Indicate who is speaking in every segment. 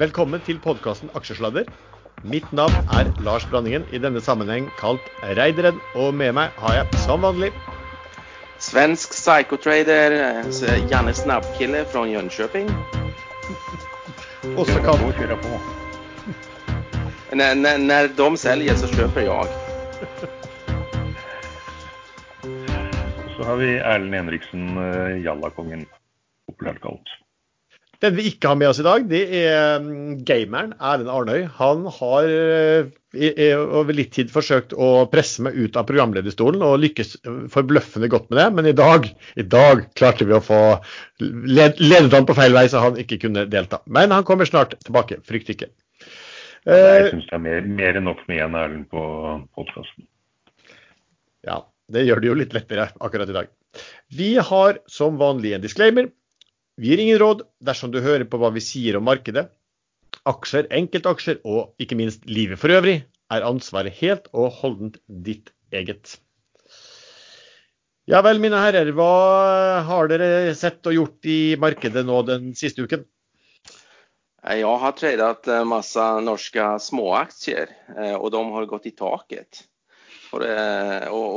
Speaker 1: Velkommen til podkasten Aksjesladder. Mitt navn er Lars Branningen, i denne sammenheng kalt Reideren. Og med meg har jeg som vanlig
Speaker 2: Svensk psychotrader eh, Janne Snabbkille fra Jönköping.
Speaker 1: også kalt
Speaker 3: Kjøre på.
Speaker 2: När, när, när de selger, så kjøper
Speaker 3: jeg. Så har vi Erlend Henriksen, eh, Jallakongen, populært kalt.
Speaker 1: Den vi ikke har med oss i dag, det er mm, gameren Erlend Arnøy. Han har eh, over litt tid forsøkt å presse meg ut av programlederstolen, og lykkes forbløffende godt med det. Men i dag, i dag klarte vi å få led, ledet han på feil vei, så han ikke kunne delta. Men han kommer snart tilbake. Frykt ikke.
Speaker 3: Jeg
Speaker 1: Eh,
Speaker 3: syns det er mer, mer enn nok med én Erlend på podkasten.
Speaker 1: Ja, det gjør det jo litt lettere akkurat i dag. Vi har som vanlig en disclaimer. Vi gir ingen råd dersom du hører på hva vi sier om markedet. Aksjer, enkeltaksjer og ikke minst livet for øvrig er ansvaret helt og holdent ditt eget. Ja vel, mine herrer. Hva har dere sett og gjort i markedet nå den siste uken?
Speaker 2: Jeg har tradet masse norske småaksjer, eh, de har gått i taket. Og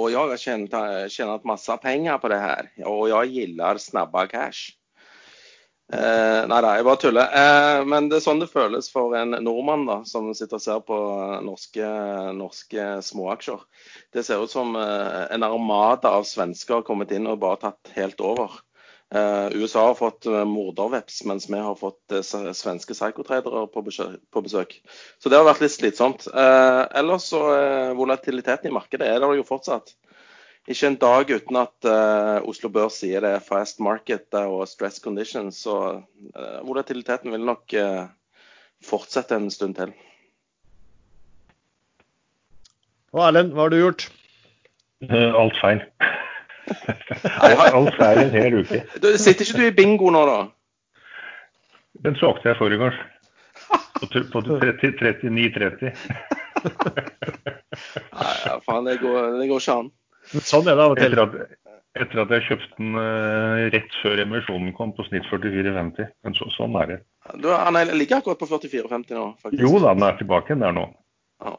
Speaker 2: jeg har tjent masse penger på det her, og jeg liker snabba cash. Eh, nei da, jeg bare tuller. Eh, men det er sånn det føles for en nordmann da, som sitter og ser på norske, norske småaksjer. Det ser ut som eh, en armada av svensker har kommet inn og bare tatt helt over. Eh, USA har fått uh, morderveps, mens vi har fått eh, svenske psykotradere på, på besøk. Så det har vært litt slitsomt. Eh, ellers så volatiliteten i markedet er det jo fortsatt. Ikke en dag uten at uh, Oslo Børs sier det er fast market og stress conditions. Så uh, volatiliteten vil nok uh, fortsette en stund til.
Speaker 1: Og Erlend, hva har du gjort?
Speaker 3: Eh, Alt feil. Alt feil en hel uke.
Speaker 2: Du, sitter ikke du i bingo nå, da?
Speaker 3: Den solgte jeg forrige gang. På tr- På 30 39,30.
Speaker 2: Nei, ja, faen, det går, det går ikke an.
Speaker 1: Sånn er det av og til.
Speaker 3: Etter at, etter at jeg kjøpte den uh, rett før emisjonen kom, på snitt 44,50. Men så, sånn er det.
Speaker 2: Du, han er- ligger akkurat på 44,50 nå, faktisk.
Speaker 3: Jo da, den er tilbake der nå.
Speaker 2: Ja.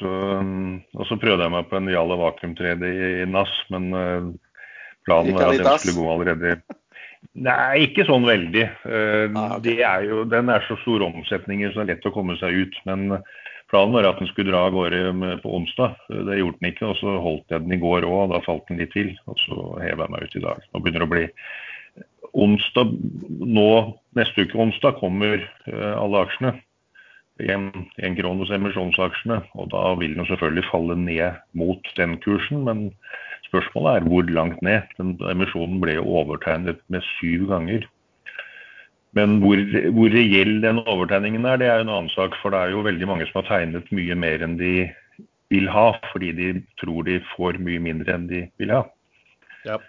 Speaker 3: Så, um, og så prøvde jeg meg på en Jalla vakuumtrede i, i NAS, men uh, planen var at den skulle gå allerede Nei, ikke sånn veldig. Uh,
Speaker 2: Ah, okay.
Speaker 3: det er jo, den er så store omsetninger så det er lett å komme seg ut. Men planen var at den skulle dra av gårde på onsdag. Det gjorde den ikke, og så holdt jeg den i går òg. Da falt den litt til. Og så hever jeg meg ut i dag. Nå begynner det å bli onsdag nå, Neste uke onsdag kommer uh, alle aksjene en, en kron hos emisjonsaksjene, og da vil den selvfølgelig falle ned mot den kursen. Men spørsmålet er hvor langt ned. Den emisjonen ble overtegnet med syv ganger. Men hvor, hvor reell den overtegningen er, det er en annen sak. For det er jo veldig mange som har tegnet mye mer enn de vil ha, fordi de tror de får mye mindre enn de vil ha.
Speaker 1: Ja.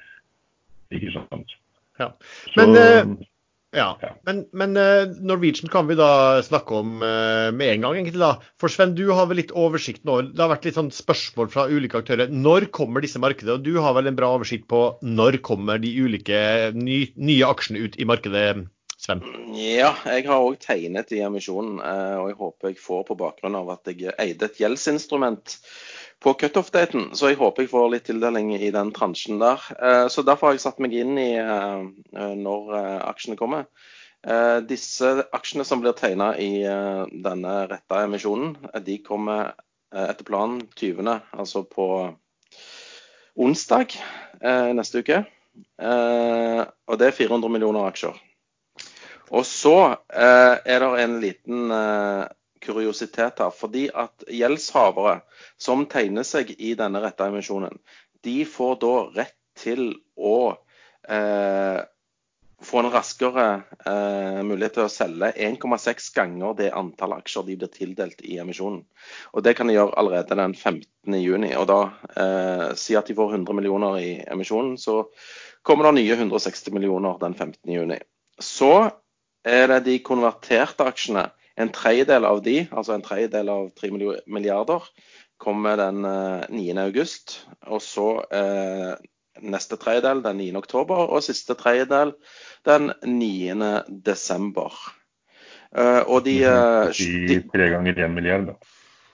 Speaker 3: Ikke sant.
Speaker 1: Ja.
Speaker 3: Så,
Speaker 1: Men, eh, Ja,
Speaker 3: Ja.
Speaker 1: men, men eh, Norwegian kan vi da snakke om eh, med en gang, egentlig da. For Sven, du har vel litt oversikt nå. Det har vært litt sånn spørsmål fra ulike aktører. Når kommer disse markedene? Og du har vel en bra oversikt på når kommer de ulike ny, nye aksjene ut i markedet, Sven?
Speaker 2: Ja, jeg har òg tegnet i emisjonen, eh, og jeg håper jeg får på bakgrunn av at jeg eide et gjeldsinstrument på cutoff-daten. Så jeg håper jeg får litt tildeling i den transjen der. Eh, Så derfor har jeg satt meg inn i eh, når aksjene kommer. Disse aksjene som blir tegna i denne retta emisjonen, de kommer etter planen 20., altså på onsdag neste uke. Og det er 400 millioner aksjer. Og så eh, er det en liten eh, kuriositet her. Fordi at gjeldshavere som tegner seg i denne retta emisjonen, de får da rett til å eh, få en raskere eh, mulighet til å selge 1,6 ganger det antall aksjer de blir tildelt i emisjonen. Og Det kan de gjøre allerede den 15. juni. Og da eh, Si at de får 100 millioner i emisjonen, så kommer det nye 160 millioner den 15. juni. Så er det de konverterte aksjene. En tredjedel av de, altså en tredjedel av 3 milliarder, kommer den eh, 9. august. Og så eh, neste tredjedel den 9. oktober, og siste tredjedel den 9. desember. Uh, og de, uh,
Speaker 3: de Tre ganger én milliard, da.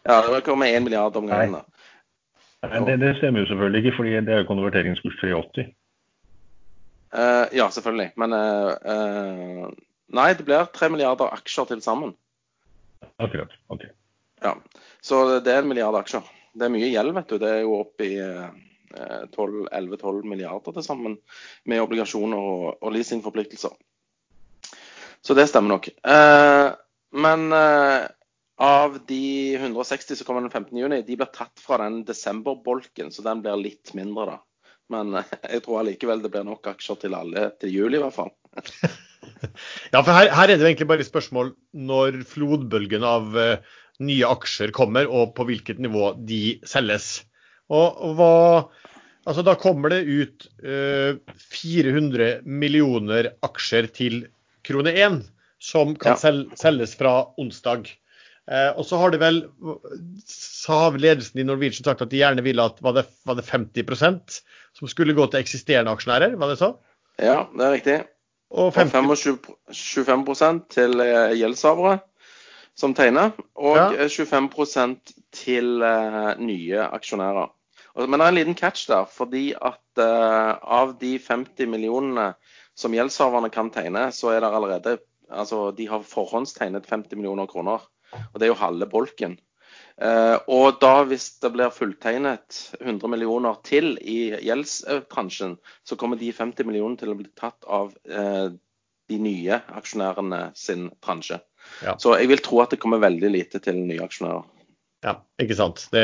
Speaker 2: Ja, det kommer én milliard om gangen. da.
Speaker 3: Nei, det, det, stemmer jo selvfølgelig ikke, fordi det er jo konverteringskurs 380.
Speaker 2: Uh, ja, selvfølgelig. Men nei, det blir tre milliarder aksjer til sammen.
Speaker 3: Akkurat. ok.
Speaker 2: Ja, Så det er en milliard aksjer. Det er mye gjeld, vet du. Det er jo opp i 11-12 milliarder til sammen med obligasjoner og, og leasingforpliktelser. Så det stemmer nok. Eh, men eh, av de 160 som kommer den 15. juni, de blir tatt fra den desemberbolken, så den blir litt mindre, da. Men eh, jeg tror allikevel det blir nok aksjer til alle til juli, i hvert fall.
Speaker 1: ja, for her, her, er det egentlig bare spørsmål når flodbølgen av uh, nye aksjer kommer, og på hvilket nivå de selges. Og, og hva Altså, da kommer det ut uh, 400 millioner aksjer til krone 1 som kan ja. sel selges fra onsdag. Uh, og så har det vel sa ledelsen i Norwegian sagt at de gjerne ville at var det, var det 50% som skulle gå til eksisterende aksjonærer, var det så?
Speaker 2: Ja, det er riktig. Og, 50... og 25 til eh, gjeldshavere som tegner, og ja. 25 eh, til uh, nye aksjonærer. Men det er en liten catch der, fordi at av de 50 millionene som gjeldshaverne kan tegne, så er det allerede Altså, de har forhåndstegnet 50 millioner kroner. Og det er jo halve bolken. Eh, og da, hvis det blir fulltegnet 100 millioner til i gjeldstransjen, så kommer de 50 millionene til å bli tatt av eh, de nye aksjonærene sin transje. Ja. Så jeg vil tro at det kommer veldig lite til nye aksjonærer.
Speaker 1: Ja, ikke sant. Det,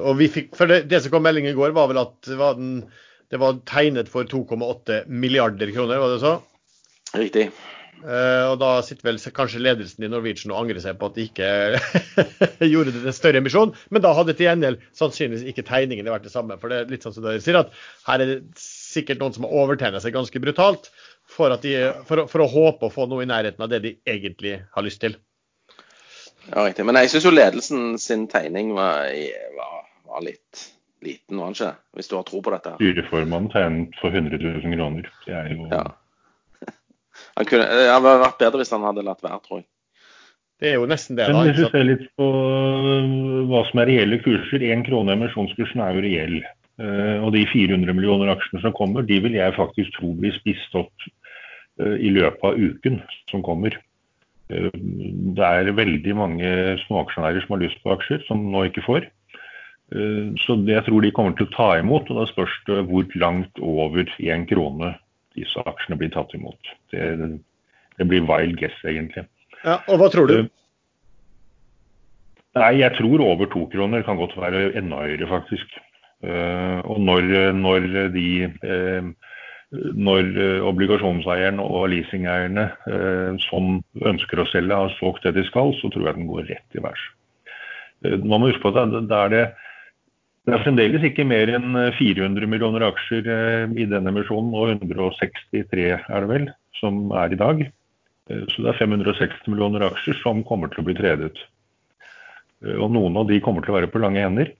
Speaker 1: og vi fikk, for det, det som kom melding i går, var vel at var den det var tegnet for 2,8 milliarder kroner, var det så?
Speaker 2: Riktig.
Speaker 1: Uh, og da sitter vel kanskje ledelsen i Norwegian og angrer seg på at de ikke gjorde det til større emisjon. Men da hadde til gjengjeld sannsynligvis ikke tegningene vært det samme. For det er litt sånn som dere sier, at her er det sikkert noen som har overtegna seg ganske brutalt for, de, for, for, å håpe å få noe i nærheten av det de egentlig har lyst til.
Speaker 2: Ja, riktig. Men jeg syns jo ledelsen sin tegning var, var, var litt liten, var den ikke? Hvis du har tro på dette.
Speaker 3: Styreformannen tegnet for 100 000 kroner. Det er jo ja.
Speaker 2: Han kunne, det hadde vært bedre hvis han hadde latt være, tror jeg.
Speaker 1: Det er jo nesten det.
Speaker 3: Men hvis du ser litt på øh, hva som er reelle kurser, én krone emisjonskursen er jo reell. Øh, og de 400 millioner aksjene som kommer, de vil jeg faktisk tro blir spist opp i løpet av uken som kommer. Det er veldig mange småaksjonærer som har lyst på aksjer, som nå ikke får. Eh, så det jeg tror de kommer til å ta imot, og da spørs det hvor langt over én krone disse aksjene blir tatt imot. Det, det, blir wild guess, egentlig.
Speaker 1: Ja, og hva tror du? Eh,
Speaker 3: nei, jeg tror over to kroner kan godt være enda høyere, faktisk. Eh, og når, når de når obligasjonseieren og leasingeierne som ønsker å selge, har solgt det de skal, så tror jeg den går rett i værs. Man må huske på at det er det det er fremdeles ikke mer enn 400 eh, millioner aksjer eh, i denne emisjonen, og 163 er det vel, som er i dag. Eh, så det er 560 millioner aksjer som kommer til å bli tredet. Og noen av de kommer til å være på lange hender.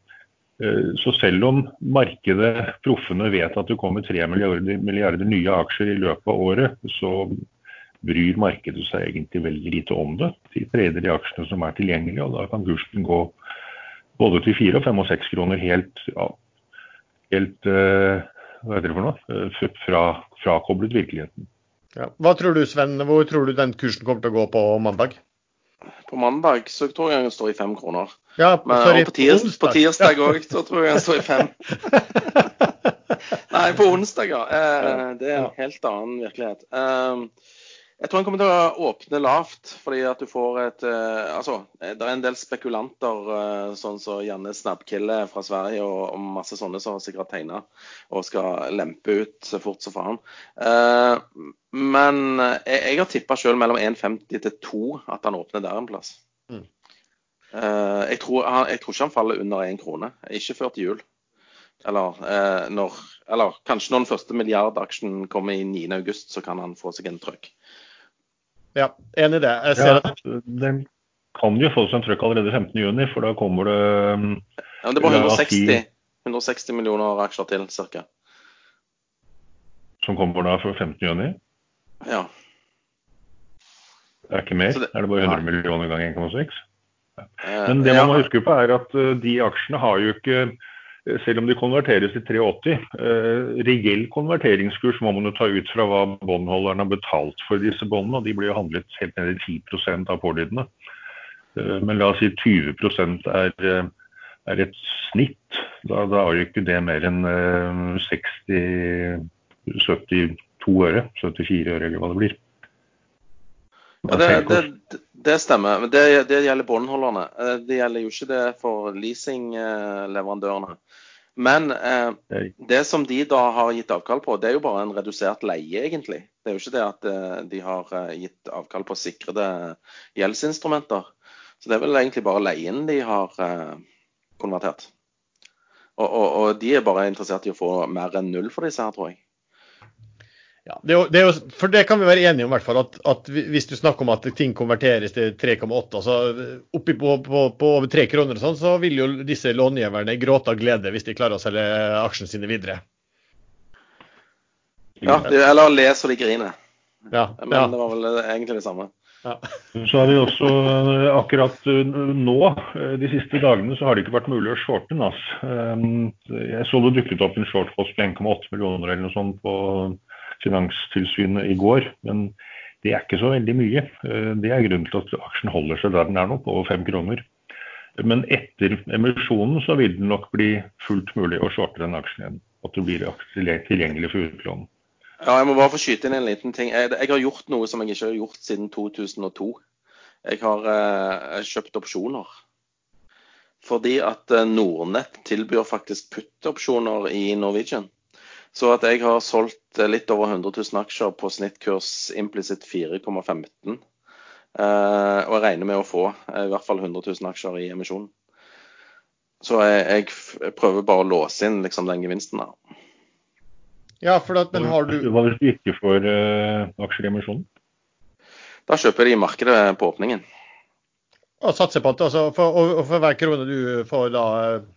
Speaker 3: Så selv om markedet, proffene, vet at det kommer 3 milliarder, milliarder nye aksjer i løpet av året, så bryr markedet seg egentlig veldig lite om det. De trader de aksjene som er tilgjengelige, og da kan kursen gå både til fire og fem og seks kroner helt, ja, helt uh, hva heter det for noe, uh, fra, frakoblet virkeligheten.
Speaker 1: Ja. Hva tror du Sven, hvor tror du den kursen kommer til å gå på mandag?
Speaker 2: På mandag så tror jeg den står i fem kroner.
Speaker 1: Ja,
Speaker 2: Men, sorry, på, tirs, på tirsdag òg ja. så tror jeg den står i fem. Nei, på onsdag, ja. Eh, det er en helt annen virkelighet. Eh, jeg tror han kommer til å åpne lavt, fordi at du får et uh, Altså, det er en del spekulanter, uh, sånn som så Janne Snabbkille fra Sverige og, og, masse sånne som sikkert tegna og skal lempe ut så fort som faen. Uh, men jeg, jeg har tippa sjøl mellom 1,50 til 2 at han åpner der en plass. Mm. Jeg tror, jeg, tror, ikke han faller under én krone. Ikke før til jul. Eller, når, eller kanskje når den første milliardaksjen kommer i 9.8, så kan han få seg en trøkk.
Speaker 1: Ja, enig i det. Jeg ser ja, at
Speaker 3: Den kan jo få seg en trøkk allerede 15.6, for da kommer det
Speaker 2: ja, Det er bare 160, 160 millioner aksjer til, ca.
Speaker 3: Som kommer da for 15.6?
Speaker 2: Ja.
Speaker 3: Det er ikke mer? Det, er det bare 100 millioner ganger 1,6? Men det man må huske på er at de aksjene har jo ikke selv om de konverteres til 380, eh, reell konverteringskurs må man jo ta ut fra hva båndholderen har betalt for disse båndene, og de blir jo handlet helt ned i 10 av pålydene. Eh, men la oss si 20 er, eh, er et snitt. Da, da er jo ikke det mer enn 60 72 øre, 74 øre eller hva det blir.
Speaker 2: Ja, det, det, det, stemmer. men det, det gjelder båndholderne. Det gjelder jo ikke det for leasingleverandørene. Men eh, det som de da har gitt avkall på, det er jo bare en redusert leie, egentlig. Det er jo ikke det at eh, de har eh, gitt avkall på sikrede gjeldsinstrumenter. Så det er vel egentlig bare leien de har eh, konvertert. Og, og, og, de er bare interessert i å få mer enn null for disse her, tror jeg.
Speaker 1: Ja, det er, det er jo, for det kan vi være enige om, hvert fall, at, at, hvis du snakker om at ting konverteres til 3,8, altså oppi på, på, på, over 3 kroner og sånn, så vil jo disse långiverne gråte av glede hvis de klarer å selge aksjene sine videre.
Speaker 2: Ja, eller le så de griner.
Speaker 1: Ja,
Speaker 2: Men ja. det var vel egentlig det samme.
Speaker 3: Ja. Så har vi også eh, akkurat eh, nå, eh, de siste dagene, så har det ikke vært mulig å shorte NAS. Jeg så det dukket opp en shortpost på 1,8 millioner eller noe sånt på Finanstilsynet i går. Men det er ikke så veldig mye. Eh, det er grunnen til at aksjen holder seg der den er nå, på fem kroner. Men etter emisjonen så vil det nok bli fullt mulig å shorte den aksjen igjen. At det blir tilgjengelig for utlån.
Speaker 2: Ja, jeg må bare få skyte inn en liten ting. Jeg, jeg, har gjort noe som jeg ikke har gjort siden 2002. Jeg har eh, kjøpt opsjoner. Fordi at eh, Nordnett tilbyr faktisk putt-opsjoner i Norwegian. Så at jeg har solgt eh, litt over 100 000 aksjer på snittkurs implisitt 4,15. Eh, og jeg regner med å få eh, i hvert fall 100 000 aksjer i emisjonen. Så jeg, jeg prøver bare å låse inn liksom, den gevinsten. da.
Speaker 1: Ja, for at, men har du...
Speaker 3: Hva hvis du ikke får uh, aksjer i emisjonen?
Speaker 2: Da kjøper de i markedet på åpningen.
Speaker 1: Og satser på at altså, for, og, for hver krone du får da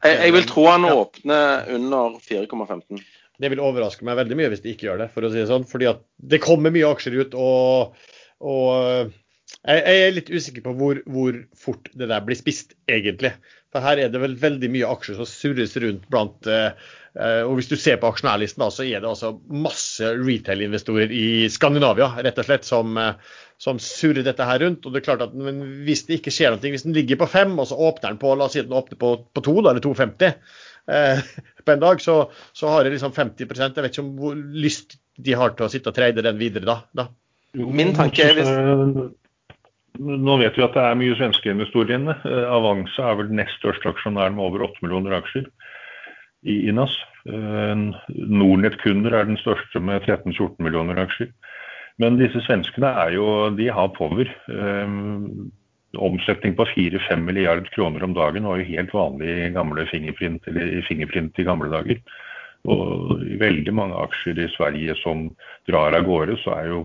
Speaker 2: Jeg, jeg vil tro han ja. åpner under 4,15.
Speaker 1: Det vil overraske meg veldig mye hvis de ikke gjør det, for å si det sånn. Fordi at det kommer mye aksjer ut, og, og eh, jeg er litt usikker på hvor, hvor, fort det der blir spist, egentlig. For her er det vel veldig mye aksjer som surres rundt blant uh, Og hvis du ser på aksjonærlisten, da, så er det altså masse retail-investorer i Skandinavia rett og slett, som, som, surrer dette her rundt. Og det er klart at Hvis det ikke skjer noe, hvis den ligger på fem, og så åpner den på la oss si at den åpner på, på to, da, eller 2,50 eh, på en dag, så, så har jeg liksom 50% Jeg vet ikke om hvor lyst de har til å sitte og trade den videre da. da.
Speaker 2: Min tanke er hvis...
Speaker 3: Nå vet vi at det er mye svenske investorer inne. Eh, Avanza er vel nest største aksjonæren med over 8 millioner aksjer i Inas. Eh, Nordnett-kunder er den største med 13-14 millioner aksjer. Men disse svenskene er jo, de har power. Omsetning på 4-5 milliard kroner om dagen var jo helt vanlig i gamle fingerprint, eller fingerprint i gamle dager. Og i veldig mange aksjer i Sverige som drar av gårde, så er jo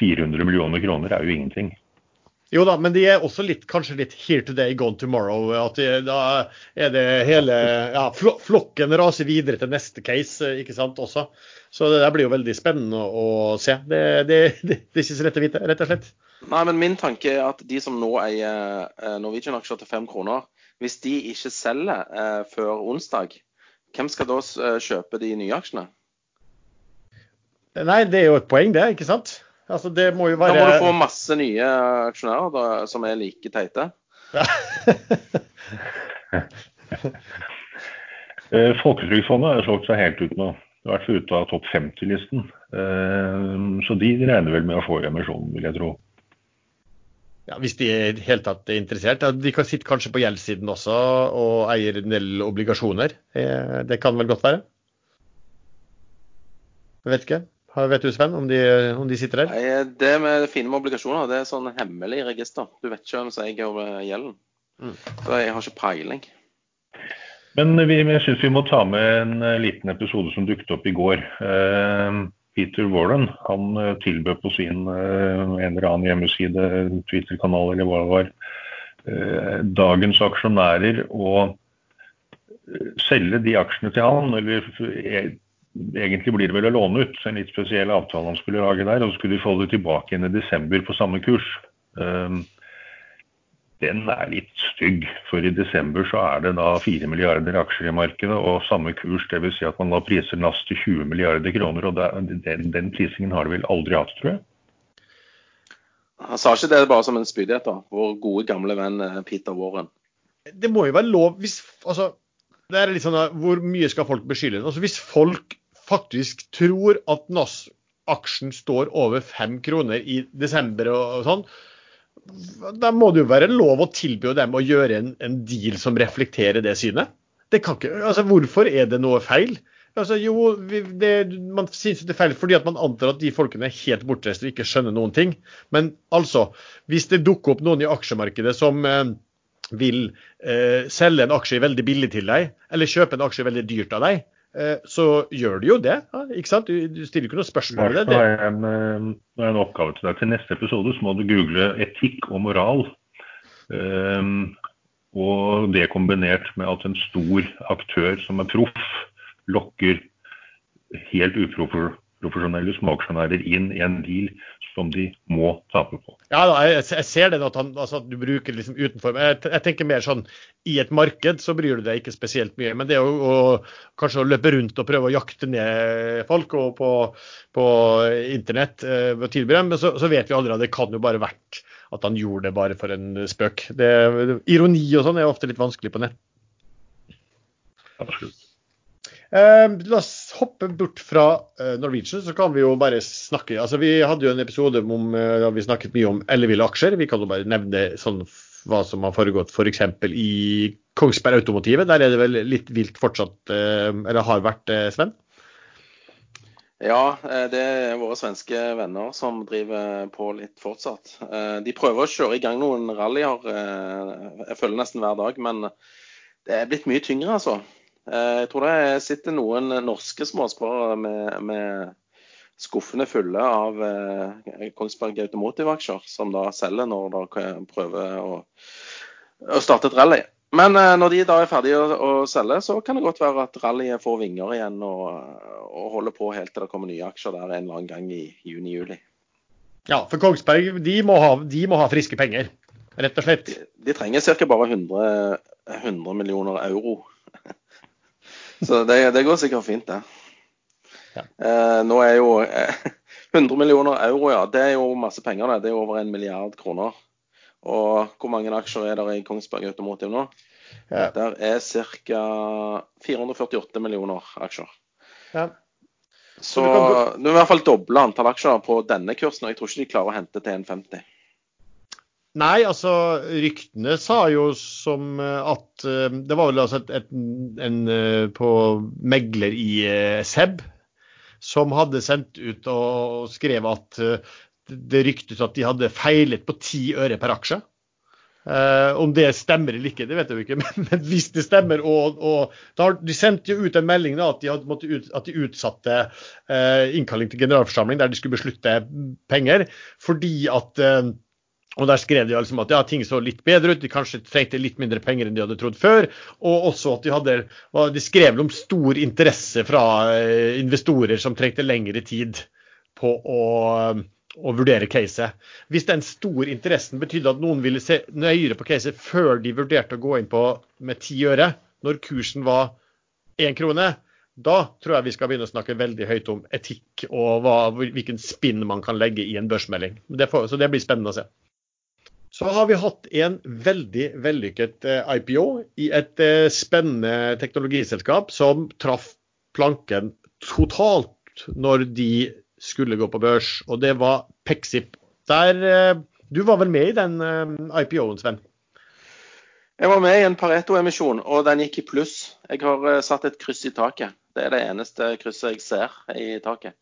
Speaker 3: 400 millioner kroner er jo ingenting.
Speaker 1: Jo da, men de er også litt, kanskje litt here today, gone tomorrow. at de, Da er det hele ja, Flokken raser videre til neste case, ikke sant, også. Så det der blir jo veldig spennende å se. Det, det, det, det er ikke så lett å vite, rett og slett.
Speaker 2: Nei, men min tanke er at de som nå eier eh, Norwegian-aksjer til fem kroner, hvis de ikke selger eh, før onsdag, hvem skal da eh, kjøpe de nye aksjene?
Speaker 1: Nei, det er jo et poeng, det. ikke sant? Altså, det må jo være
Speaker 2: Da må du få masse nye aksjonærer da, som er like teite. Ja.
Speaker 3: Eh, Folketrygdfondet har solgt seg helt ut nå. I hvert fall ute av topp 50-listen. Så de regner vel med å få remisjon, vil jeg tro.
Speaker 1: Ja, Hvis de er helt tatt er interessert. De kan sitte kanskje på gjeldssiden også og eier en del obligasjoner. Det kan vel godt være? Jeg vet ikke. Vet du Sven, om de, om de sitter der?
Speaker 2: Nei, Det med fine med obligasjoner det er sånn hemmelig register. Du vet ikke hvem som eier gjelden. Mm. Så jeg har ikke peiling.
Speaker 3: Men vi, jeg syns vi må ta med en liten episode som dukket opp i går. Eh, Peter Warren han eh, tilbød på sin eh, en eller annen hjemmeside, Twitter-kanal eller hva det var, eh, dagens aksjonærer å selge de aksjene til han. eller Egentlig blir det vel å låne ut en litt spesiell avtale han skulle lage der. Og så skulle de få det tilbake igjen i desember på samme kurs. Den er litt stygg. For i desember så er det da 4 milliarder aksjer i markedet og samme kurs. Dvs. Si at man da priser NAS til 20 milliarder kroner. og den, den, prisingen har du vel aldri hatt, tror jeg?
Speaker 2: Han sa ikke det bare som en spydighet, da. Vår gode, gamle venn eh, Peter Warren.
Speaker 1: Det må jo være lov hvis altså, det er litt sånn da, Hvor mye skal folk beskylde? Altså, hvis folk faktisk tror at NAS-aksjen står over fem kroner i desember og, og sånn, da må det jo være lov å tilby dem å gjøre en, en deal som reflekterer det synet. Det ikke, altså Hvorfor er det noe feil? Altså, jo, det, Man syns det er feil fordi at man antar at de folkene er helt bortreiste og ikke skjønner noen ting. Men altså, hvis det dukker opp noen i aksjemarkedet som eh, vil eh, selge en aksje veldig billig til deg, eller kjøpe en aksje veldig dyrt av deg, så gjør du jo det. ikke sant? Du stiller ikke noe spørsmål ved det.
Speaker 3: Da har en, eh, en, oppgave til deg. Til neste episode så må du google etikk og moral. Um, og det kombinert med at en stor aktør som er proff, lokker helt uprofesjonelle småaksjonærer inn i en deal som de må tape på.
Speaker 1: Ja, jeg, jeg, ser det at, han, altså, at du bruker liksom utenfor. Jeg, jeg, tenker mer sånn i et marked så bryr du deg ikke spesielt mye. Men det å, å kanskje å løpe rundt og prøve å jakte ned folk og på, på internett eh, ved å tilby dem, så, så, vet vi allerede at det kan jo bare vært at han gjorde det bare for en spøk. Det, ironi og sånn er ofte litt vanskelig på nett.
Speaker 3: Absolutt.
Speaker 1: Eh, la oss hoppe bort fra eh, Norwegian, så kan vi jo bare snakke altså Vi hadde jo en episode om eh, da vi snakket mye om elleville aksjer. Vi kan jo bare nevne sånn, hva som har foregått f.eks. For i Kongsberg Automotivet. Der er det vel litt vilt fortsatt, eller har vært, Sven?
Speaker 2: Ja, det er våre svenske venner som driver på litt fortsatt. De prøver å kjøre i gang noen rallyer, jeg føler nesten hver dag. Men det er blitt mye tyngre, altså. Eh, jeg tror det sitter noen norske småsparere med, med, skuffene fulle av eh, Kongsberg Automotive-aksjer, som da selger når de prøver å, å starte et rally. Men eh, når de da er ferdige å, å, selge, så kan det godt være at rallyet får vinger igjen og, og, holder på helt til det kommer nye aksjer der en eller annen gang i juni-juli.
Speaker 1: Ja, for Kongsberg de må, ha, de må ha friske penger, rett og slett.
Speaker 2: De, de trenger ca. bare 100, 100 millioner euro så det, det, går sikkert fint, det. Ja. Eh, nå er jo eh, 100 millioner euro, ja. Det er jo masse penger, det. Det er over en milliard kroner. Og hvor mange aksjer er der i Kongsberg Automotive nå? Ja. Der er ca. 448 millioner aksjer. Ja. Så du er i hvert fall doble antall aksjer på denne kursen, og jeg tror ikke de klarer å hente til 1,50.
Speaker 1: Nei, altså ryktene sa jo som eh, at eh, Det var vel altså et, et, en eh, på megler i SEB som hadde sendt ut og skrev at det ryktes at de hadde feilet på ti øre per aksje. Uh, om det stemmer eller ikke, det vet jeg jo ikke, men, men hvis det stemmer og, og har, De sendte jo ut en melding da, at de, hadde, ut, at de utsatte uh, innkalling til generalforsamling der de skulle beslutte penger, fordi at uh, og Der skrev de liksom at ja, ting så litt bedre ut, de kanskje trengte litt mindre penger enn de hadde trodd før. Og også at de hadde De skrev om stor interesse fra eh, investorer som trengte lengre tid på å, å vurdere caset. Hvis den store interessen betydde at noen ville se nøyere på caset før de vurderte å gå inn på med ti øre, når kursen var én krone, da tror jeg vi skal begynne å snakke veldig høyt om etikk og hva, hvilken spinn man kan legge i en børsmelding. Det får, så det blir spennende å se. Så har vi hatt en veldig vellykket eh, IPO i et eh, spennende teknologiselskap som traff planken totalt når de skulle gå på børs, og det var Pexip. Der, eh, du var vel med i den IPO-en, Sven?
Speaker 2: Jeg var med i en Pareto-emisjon, og den gikk i pluss. Jeg har satt et kryss i taket. Det er det eneste krysset jeg ser i taket.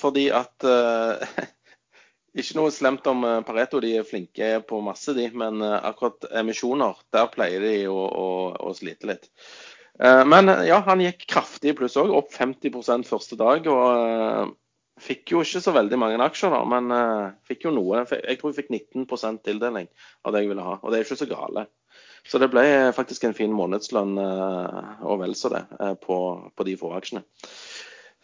Speaker 2: Fordi at Ikke noe slemt om eh, Pareto, de er flinke på masse, de. Men eh, akkurat emisjoner, der pleier de å, å, å slite litt. Eh, men ja, han gikk kraftig i pluss òg, opp 50% første dag. Og fikk jo ikke så veldig mange aksjer, da, men fikk jo noe. Jeg tror jeg fikk 19% tildeling av det jeg ville ha, og det er ikke så gale. Så det ble faktisk en fin månedslønn og vel så det på, på de få aksjene.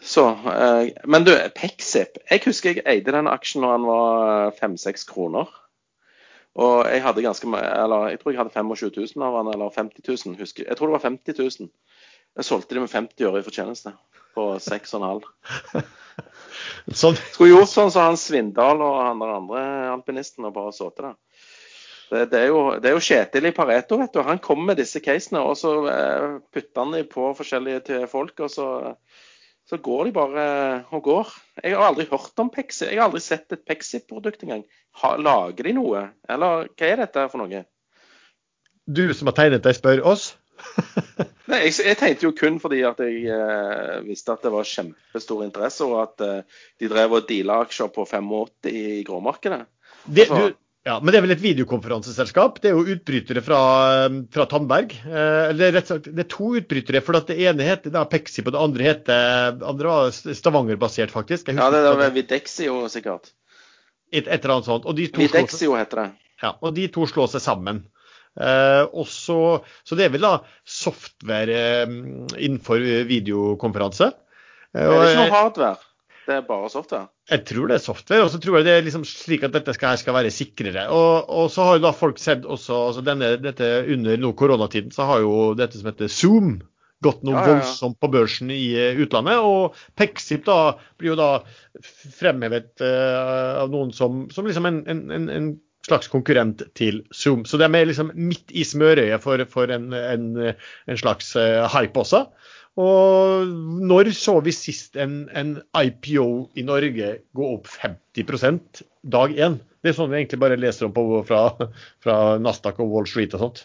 Speaker 2: Så, eh, men du, Pexip. Jeg husker jeg eide den aksjen når han var fem-seks kroner. Og jeg hadde ganske eller jeg tror jeg hadde 25 000 av den, eller 50 000. Husker. Jeg tror det var 50 000. Jeg solgte de med 50 øre i fortjeneste på 6,5. sånn. Skulle gjort sånn som han Svindal og han der andre alpinisten og bare sittet der. Det, det, er jo, det, er jo, Kjetil i Pareto, vet du. Han kommer med disse casene, og så eh, putter han dem på forskjellige folk. og så, så går de bare og går. Jeg har aldri hørt om Pexi. Jeg har aldri sett et Pexi-produkt engang. lager de noe? Eller hva er dette for noe?
Speaker 1: Du som har tegnet deg, spør oss?
Speaker 2: Nei, jeg, jeg, tenkte jo kun fordi at jeg eh, visste at det var kjempestor interesse, og at eh, de drev og deala aksjer på 85 i gråmarkedet.
Speaker 1: Det, altså, du, ja, Men det er vel et videokonferanseselskap? Det er jo utbrytere fra, eh, fra Tandberg. Eh, eller rett sagt, det er to utbrytere. for Det ene heter da Pexi, og det andre heter andre Stavanger-basert, faktisk.
Speaker 2: Ja, det er Videxio sikkert.
Speaker 1: Et, et eller annet sånt. Og de
Speaker 2: to Videxio heter det.
Speaker 1: Ja, og de to slår seg sammen. Eh, også, så det er vel da software eh, innenfor videokonferanse.
Speaker 2: Eh, det er ikke noe hardware? Det er bare software?
Speaker 1: Jeg tror det er software. Og så tror jeg det er liksom slik at dette skal, skal være sikrere. Og, og, så har jo da folk sett også altså denne, dette Under nå koronatiden så har jo dette som heter Zoom gått noe ja, ja, ja. voldsomt på børsen i utlandet. Og Pexip da blir jo da fremhevet uh, av noen som, som liksom en, en, en slags konkurrent til Zoom. Så de er liksom midt i smørøyet for, for en, en, en, slags uh, hype også. Og når så vi sist en, en, IPO i Norge gå opp 50% dag én? Det er sånn vi egentlig bare leser om på, fra, fra Nasdaq og Wall Street og sånt.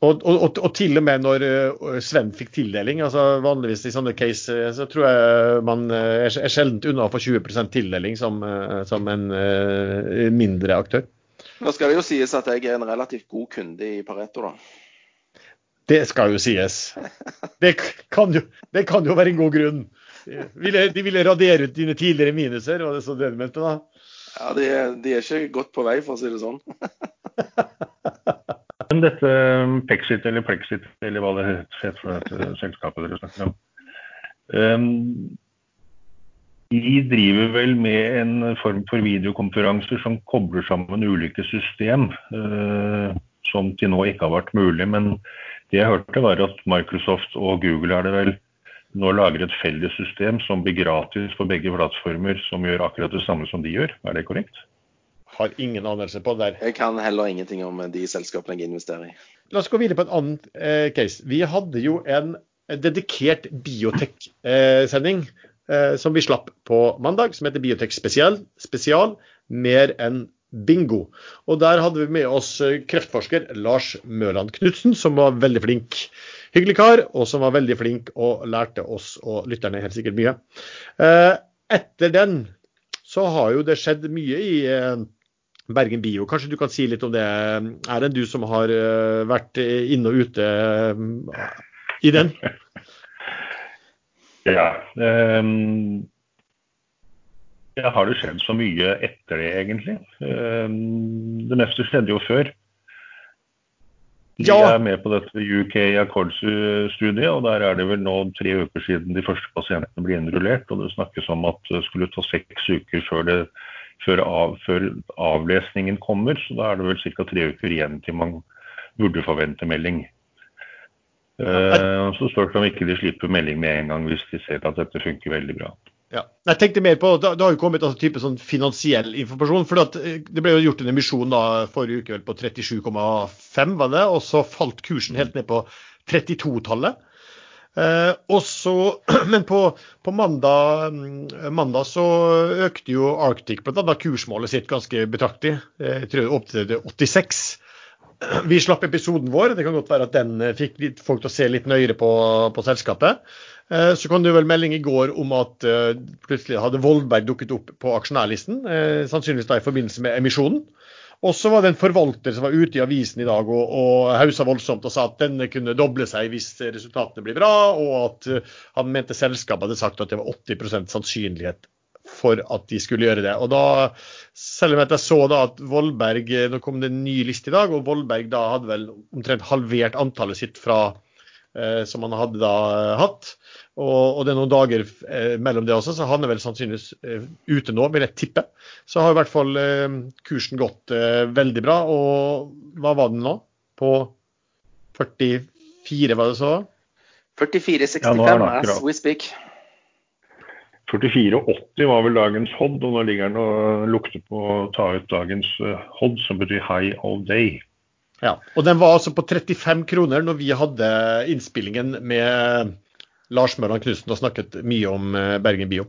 Speaker 1: Og, og, og, til og med når uh, Sven fikk tildeling, altså vanligvis i sånne case, uh, så tror jeg man er, er sjeldent unna å få 20 tildeling som, som en mindre aktør.
Speaker 2: Nå skal det jo sies at jeg er en relativt god kunde i Pareto, da.
Speaker 1: Det skal jo sies. Det kan jo, det kan jo være en god grunn. De ville, de ville radere ut dine tidligere minuser, var det så det du mente da?
Speaker 2: Ja, de er, de er ikke godt på vei, for å si det sånn.
Speaker 3: Men dette um, Pexit eller Plexit, eller hva det heter for dette selskapet dere snakker om. Um, de driver vel med en form for videokonferanser som kobler sammen ulike system, uh, som til nå ikke har vært mulig. Men det jeg hørte, var at Microsoft og Google er det vel nå lager et felles system som blir gratis for begge plattformer, som gjør akkurat det samme som de gjør. Er det korrekt?
Speaker 1: Har ingen anelse på det der.
Speaker 2: Jeg kan heller ingenting om de selskapene jeg investerer i.
Speaker 1: La oss gå videre på en annen eh, case. Vi hadde jo en dedikert biotek-sending eh, som vi slapp på mandag, som heter Biotek spesial, spesial mer enn bingo. Og Der hadde vi med oss eh, kreftforsker Lars Mørland Knutsen, som var veldig flink. Hyggelig kar, og som var veldig flink og lærte oss og lytterne helt sikkert mye. Eh, etter den så har jo det skjedd mye i eh, Bergen Bio. Kanskje du kan si litt om det. Er det du som har vært inne og ute i den?
Speaker 3: Ja. Um, har det skjedd så mye etter det, egentlig? Um, det meste skjedde jo før. De ja. er med på dette UK Accords-studiet, og der er det vel nå tre uker siden de første pasientene ble innrullert. Og det snakkes om at det skulle ta seks uker før det før, av, før, avlesningen kommer. Så da er det vel ca. tre uker igjen til man burde forvente melding. Uh, så spørs det om ikke de slipper melding med en gang hvis de ser at dette funker veldig bra.
Speaker 1: Ja. Jeg tenkte mer på, Det har jo kommet altså, type sånn finansiell informasjon. for eh, Det ble jo gjort en emisjon da, forrige uke vel på 37,5, var det, og så falt kursen helt ned på 32-tallet. Eh, også, men på, på mandag, mm, mandag, så økte jo Arctic bl.a. kursmålet sitt ganske betraktelig. Eh, jeg tror opp til 86. Vi slapp episoden vår. Det kan godt være at den eh, fikk folk til å se litt nøyere på, på selskapet. Eh, så kom det vel melding i går om at uh, plutselig hadde Voldberg dukket opp på aksjonærlisten. Uh, sannsynligvis da i forbindelse med emisjonen. Og så var det en forvalter som var ute i avisen i dag og, og hausa voldsomt og sa at denne kunne doble seg hvis resultatene blir bra, og at han mente selskapet hadde sagt at det var 80% sannsynlighet for at de skulle gjøre det. Og da, Selv om jeg så da at Voldberg Nå kom det en ny liste i dag, og Voldberg da hadde vel omtrent halvert antallet sitt fra eh, som han hadde da eh, hatt. Og, og, det er noen dager eh, mellom det også, så han er vel sannsynligvis eh, ute nå, vil jeg tippe. Så har i hvert fall eh, kursen gått eh, veldig bra. Og hva var den nå? På 44, var det så?
Speaker 2: 44,65
Speaker 3: Ja,
Speaker 2: as we speak.
Speaker 3: 44,80 var vel dagens Hod, og nå ligger den og lukter på å ta ut dagens hodd Hod, som betyr high of day.
Speaker 1: Ja. Og den var altså på 35 kroner når vi hadde innspillingen med Lars Møran Knutsen og snakket mye om eh, Bergen Bio.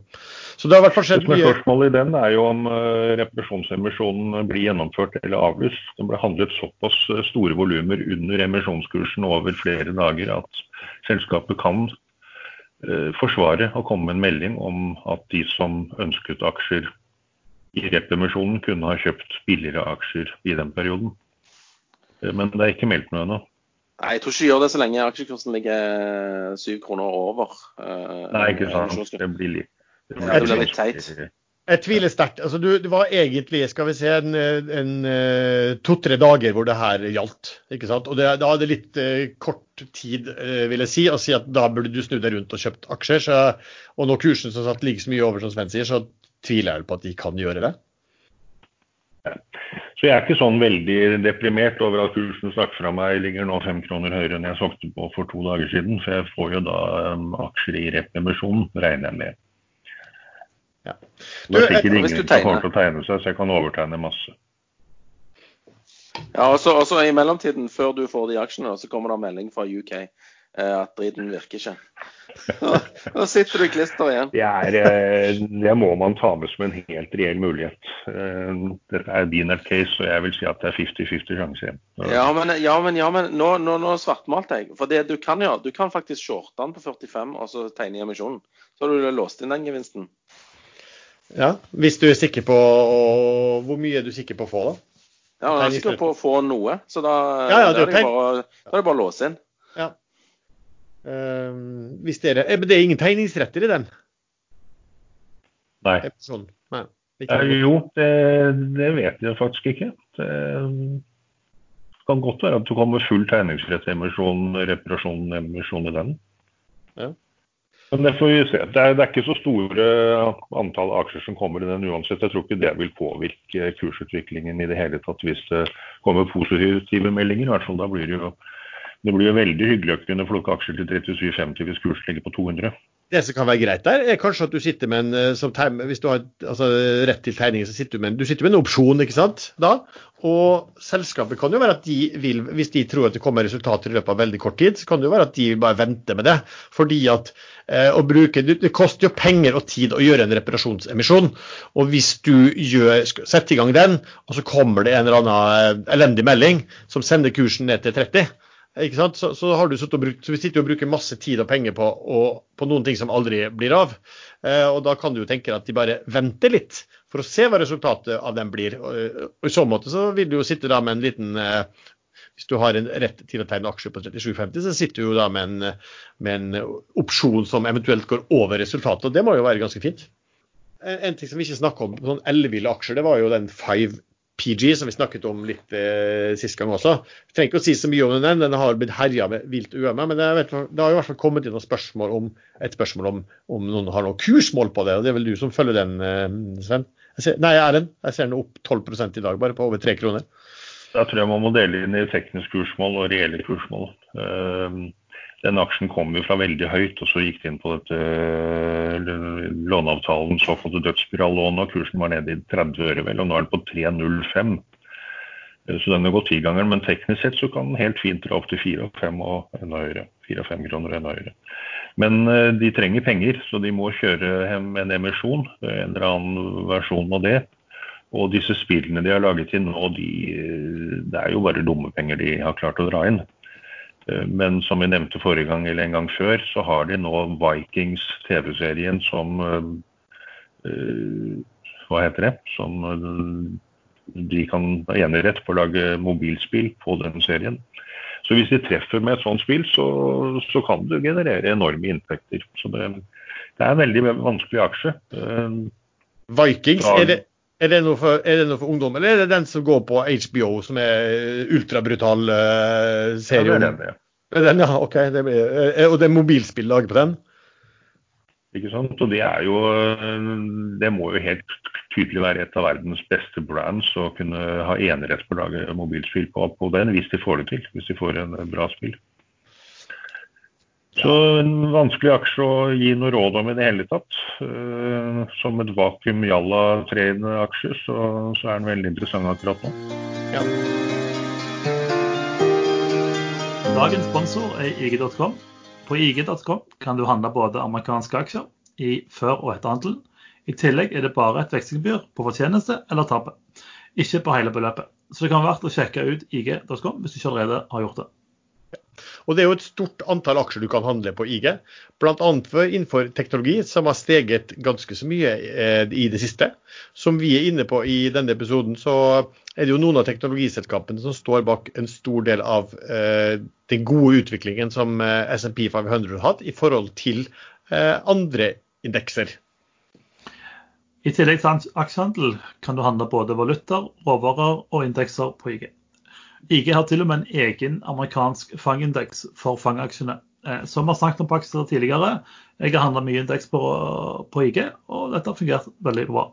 Speaker 1: Så det har
Speaker 3: vært
Speaker 1: skjedd mye.
Speaker 3: spørsmålet i den, er jo om eh, reparasjonsemisjonen blir gjennomført eller avlyst. Den ble handlet såpass eh, store volumer under emisjonskursen over flere dager at selskapet kan eh, forsvare å komme med en melding om at de som ønsket aksjer i rep-emisjonen, kunne ha kjøpt billigere aksjer i den perioden. Eh, Men det er ikke meldt noe ennå.
Speaker 2: Nei, jeg tror ikke de gjør det så lenge aksjekursen ligger syv kroner over. eh,
Speaker 3: Nei, ikke sant. Det blir litt
Speaker 2: Ja, det blir litt teit.
Speaker 1: Jeg tviler sterkt. Altså, du, det var egentlig skal vi se, en, en, eh, to-tre dager hvor det her gjaldt. ikke sant? Og det, Da er det litt eh, kort tid, eh, vil jeg si, å si at da burde du snu deg rundt og kjøpt aksjer. Så, og når kursen som sagt ligger så mye over, som Sven sier, så tviler jeg på at de kan gjøre det.
Speaker 3: Så jeg er ikke sånn veldig deprimert over at kursen stakk fra meg ligger nå fem kroner høyere enn jeg solgte på for to dager siden. For jeg får jo da um, aksjer i rep-emisjonen, regner jeg med.
Speaker 1: Ja.
Speaker 3: Det er
Speaker 1: Du,
Speaker 3: sikkert ingen som kommer til å tegne seg, så jeg kan overtegne masse.
Speaker 2: Ja, og så I mellomtiden, før du får de aksjene, så kommer det en melding fra UK at driten virker ikke. Nå sitter du i klister igjen.
Speaker 3: Det, er, eh, det må man ta med som en helt reell mulighet. Eh, Dette er din case, og jeg vil si at det er 50-50 sjanse igjen.
Speaker 2: Ja, men, ja, men, ja, men nå, nå, nå svartmalte jeg. For det du kan gjøre, du kan faktisk shorte den på 45 og så tegne i emisjonen. Så har du låst inn den gevinsten.
Speaker 1: Ja, Hvis du er sikker på og, Hvor mye er du sikker på å få, da?
Speaker 2: Ja, man Jeg er sikker på å få noe, så da,
Speaker 1: Ja, ja,
Speaker 2: da, er det bare, da er det bare å låse inn.
Speaker 1: Hvis dere, eh, men det er ingen tegningsretter i den
Speaker 3: Nei.
Speaker 1: episoden? Nei.
Speaker 3: Eh. Jo, det, det vet jeg faktisk ikke. Det kan godt være at du kommer full tegningsrettsemisjon, reparasjon, emisjon i den.
Speaker 1: Ja.
Speaker 3: Men det får vi se. Det er, det er ikke så store antall aksjer som kommer i den uansett. Jeg tror ikke det vil påvirke kursutviklingen i det hele tatt hvis det kommer positive meldinger. I hvert fall da blir det jo det blir jo veldig hyggelig å kunne plukke aksjer til 37,50 hvis kursen ligger på 200.
Speaker 1: Det som kan være greit der, er kanskje at du sitter med en eh, som tegner, Hvis du har altså, rett til tegning, så sitter du med en, du sitter med en opsjon, ikke sant? Da. Og selskapet kan jo være at de vil, hvis de tror at det kommer resultater i løpet av veldig kort tid, så kan det jo være at de vil bare vente med det. Fordi at eh, å bruke, det, det koster jo penger og tid å gjøre en reparasjonsemisjon. Og hvis du gjør, setter i gang den, og så kommer det en eller annen eh, elendig melding som sender kursen ned til 30, ikke sant? Så, så, har du og brukt, så vi sitter og bruker masse tid og penger på, og, på noen ting som aldri blir av. Eh, og da kan du jo tenke at de bare venter litt for å se hva resultatet av den blir. Og, og I så måte så vil du jo sitte da med en liten eh, Hvis du har en rett til å tegne aksjer på 37,50, så sitter du jo da med en, med en opsjon som eventuelt går over resultatet. og Det må jo være ganske fint. En, ting som vi ikke snakka om, sånn elleville aksjer, det var jo den 5 PG som vi snakket om litt eh, sist gang også. Jeg trenger ikke å si så mye om den, den har blitt herja med vilt UMA, Men jeg vet, det har i hvert fall kommet inn noen spørsmål om, et spørsmål om, om noen har noe kursmål på det. og Det er vel du som følger den, eh, Sven? Jeg ser, nei, Erlend. Jeg ser den opp 12 i dag, bare på over tre kroner.
Speaker 3: Da tror jeg man må dele inn i teknisk kursmål og reelle kursmål. Ehm, Den aksjen kom jo fra veldig høyt, og så gikk de inn på dette eh, låneavtalen, såkalte dødsspirallånet, og kursen var nede i 30 øre, vel, og nå er den på 3,05. Eh, Så den har gått tigangeren, men teknisk sett så kan den helt fint dra opp til 4 og 5 og enda høyere. 4 og 5 kroner og en høyere. Men eh, de trenger penger, så de må kjøre hjem en emisjon, en eller annen versjon av det. Og disse spillene de har laget inn nå, de, det er jo bare dumme penger de har klart å dra inn. Eh, Men som vi nevnte forrige gang eller en gang før, så har de nå Vikings TV-serien som eh, eh, Hva heter det? Som de kan ha enerett på å lage mobilspill på den serien. Så hvis de treffer med et sånt spill, så, så kan du generere enorme inntekter. Så det, det er en veldig vanskelig aksje.
Speaker 1: Vikings, er det, er, det noe for, er det noe for ungdom, eller er det den som går på HBO, som er ultrabrutal eh,
Speaker 3: Ja, det er
Speaker 1: den,
Speaker 3: det.
Speaker 1: Den, ja, ok. Det blir, eh, og det er mobilspill laget på den?
Speaker 3: Ikke sant? Og det er jo Det må jo helt tydelig være et av verdens beste brands å kunne ha enerett på å lage mobilspill på, på den, hvis de får det til. Hvis de får en bra spill. Så en vanskelig aksje å gi noe råd om i det hele tatt. Uh, som et vakuum jalla-tredende aksje, så, så, er den veldig interessant akkurat nå. Ja.
Speaker 4: Dagens sponsor er IG.com. På IG.com kan du handle både amerikanske aksjer i før- og etterhandelen. I tillegg er det bare et vekstgebyr på fortjeneste eller tapet, ikke på hele beløpet. Så det kan være verdt å sjekke ut ig.com hvis du ikke allerede har gjort det.
Speaker 1: Og Det er jo et stort antall aksjer du kan handle på IG, bl.a. innenfor teknologi, som har steget ganske så mye eh, i det siste. Som vi er inne på i denne episoden, så er det jo noen av teknologiselskapene som står bak en stor del av eh, den gode utviklingen som eh, SMP 500 har hatt i forhold til andre indekser.
Speaker 4: I tillegg til aksjehandel kan du handle både valutaer, råvarer og indekser på IG. IG har til og med en egen amerikansk fangindeks for fangaksjene. Eh, som vi har snakket om på aksjer tidligere. Jeg har handla mye indeks på, på, IG, og dette har fungert veldig bra.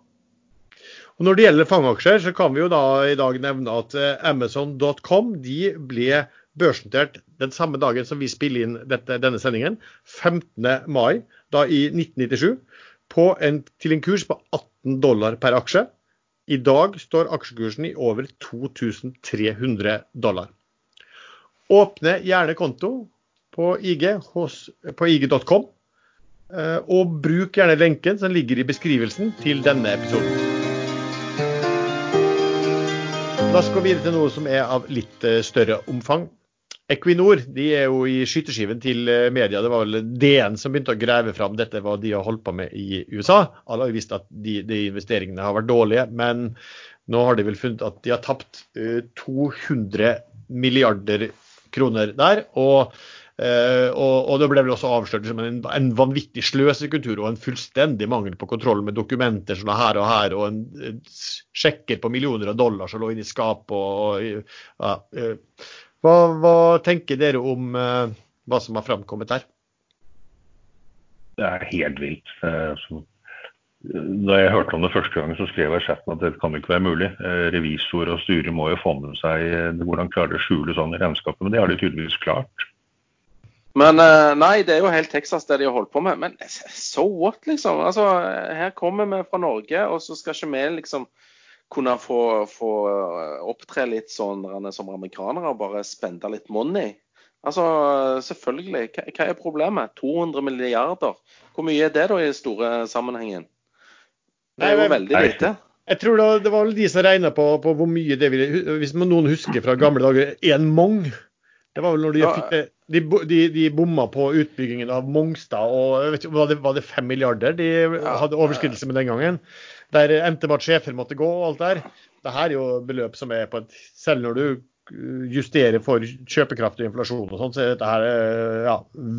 Speaker 1: Og Når det gjelder fangaksjer, så kan vi jo da i dag nevne at eh, Amazon.com de ble børsnotert den samme dagen som vi spiller inn dette, denne sendingen, 15. mai da i 1997, en, til en kurs på 18 dollar per aksje. I dag står aksjekursen i over 2300 dollar. Åpne gjerne konto på IG ig.com, eh, og bruk gjerne lenken som ligger i beskrivelsen til denne episoden. Da skal vi videre til noe som er av litt eh, større omfang. Equinor de er jo i skyteskiven til eh, media. Det var vel DN som begynte å grave fram dette, hva de har holdt på med i USA. Alle har jo visst at de, de, investeringene har vært dårlige, men nå har de vel funnet at de har tapt 200 eh, milliarder kroner der. Og, uh, og, og det ble vel også avslørt som en, en vanvittig sløsekultur og en fullstendig mangel på kontroll med dokumenter som er her og her, og en sjekker på millioner av dollar som lå inne i skap og, hva, hva tenker dere om uh, hva som har framkommet her?
Speaker 3: Det er helt vilt. Uh, da jeg hørte om det første gang, så skrev jeg i chatten at det kan ikke være mulig. Uh, revisor og styre må jo få med seg hvordan klarer de å skjule sånn i regnskapet. Men det har de tydeligvis klart.
Speaker 2: Men nei, det er jo helt Texas det de har holdt på med. Men so what, liksom? Altså, her kommer vi fra Norge, og så skal ikke vi liksom kunne få, få eh, opptre litt sånn som amerikanere og bare spende litt money. Altså, selvfølgelig. Hva, hva, er problemet? 200 milliarder. Hvor mye er det da i den store sammenhengen? Det er jo veldig lite.
Speaker 1: Jeg tror det, det var vel de som regna på, på, hvor mye det ville Hvis noen husker fra gamle dager, én mong. Det var vel når de, ja. fikk, de, de, de, bomma på utbyggingen av Mongstad og vet, var, det, var det fem milliarder de hadde overskridelse med den gangen? Der endte med at sjefer måtte gå og alt der. Dette er jo beløp som er på et Selv når du justerer for kjøpekraft og inflasjon og sånn, så er dette her ja,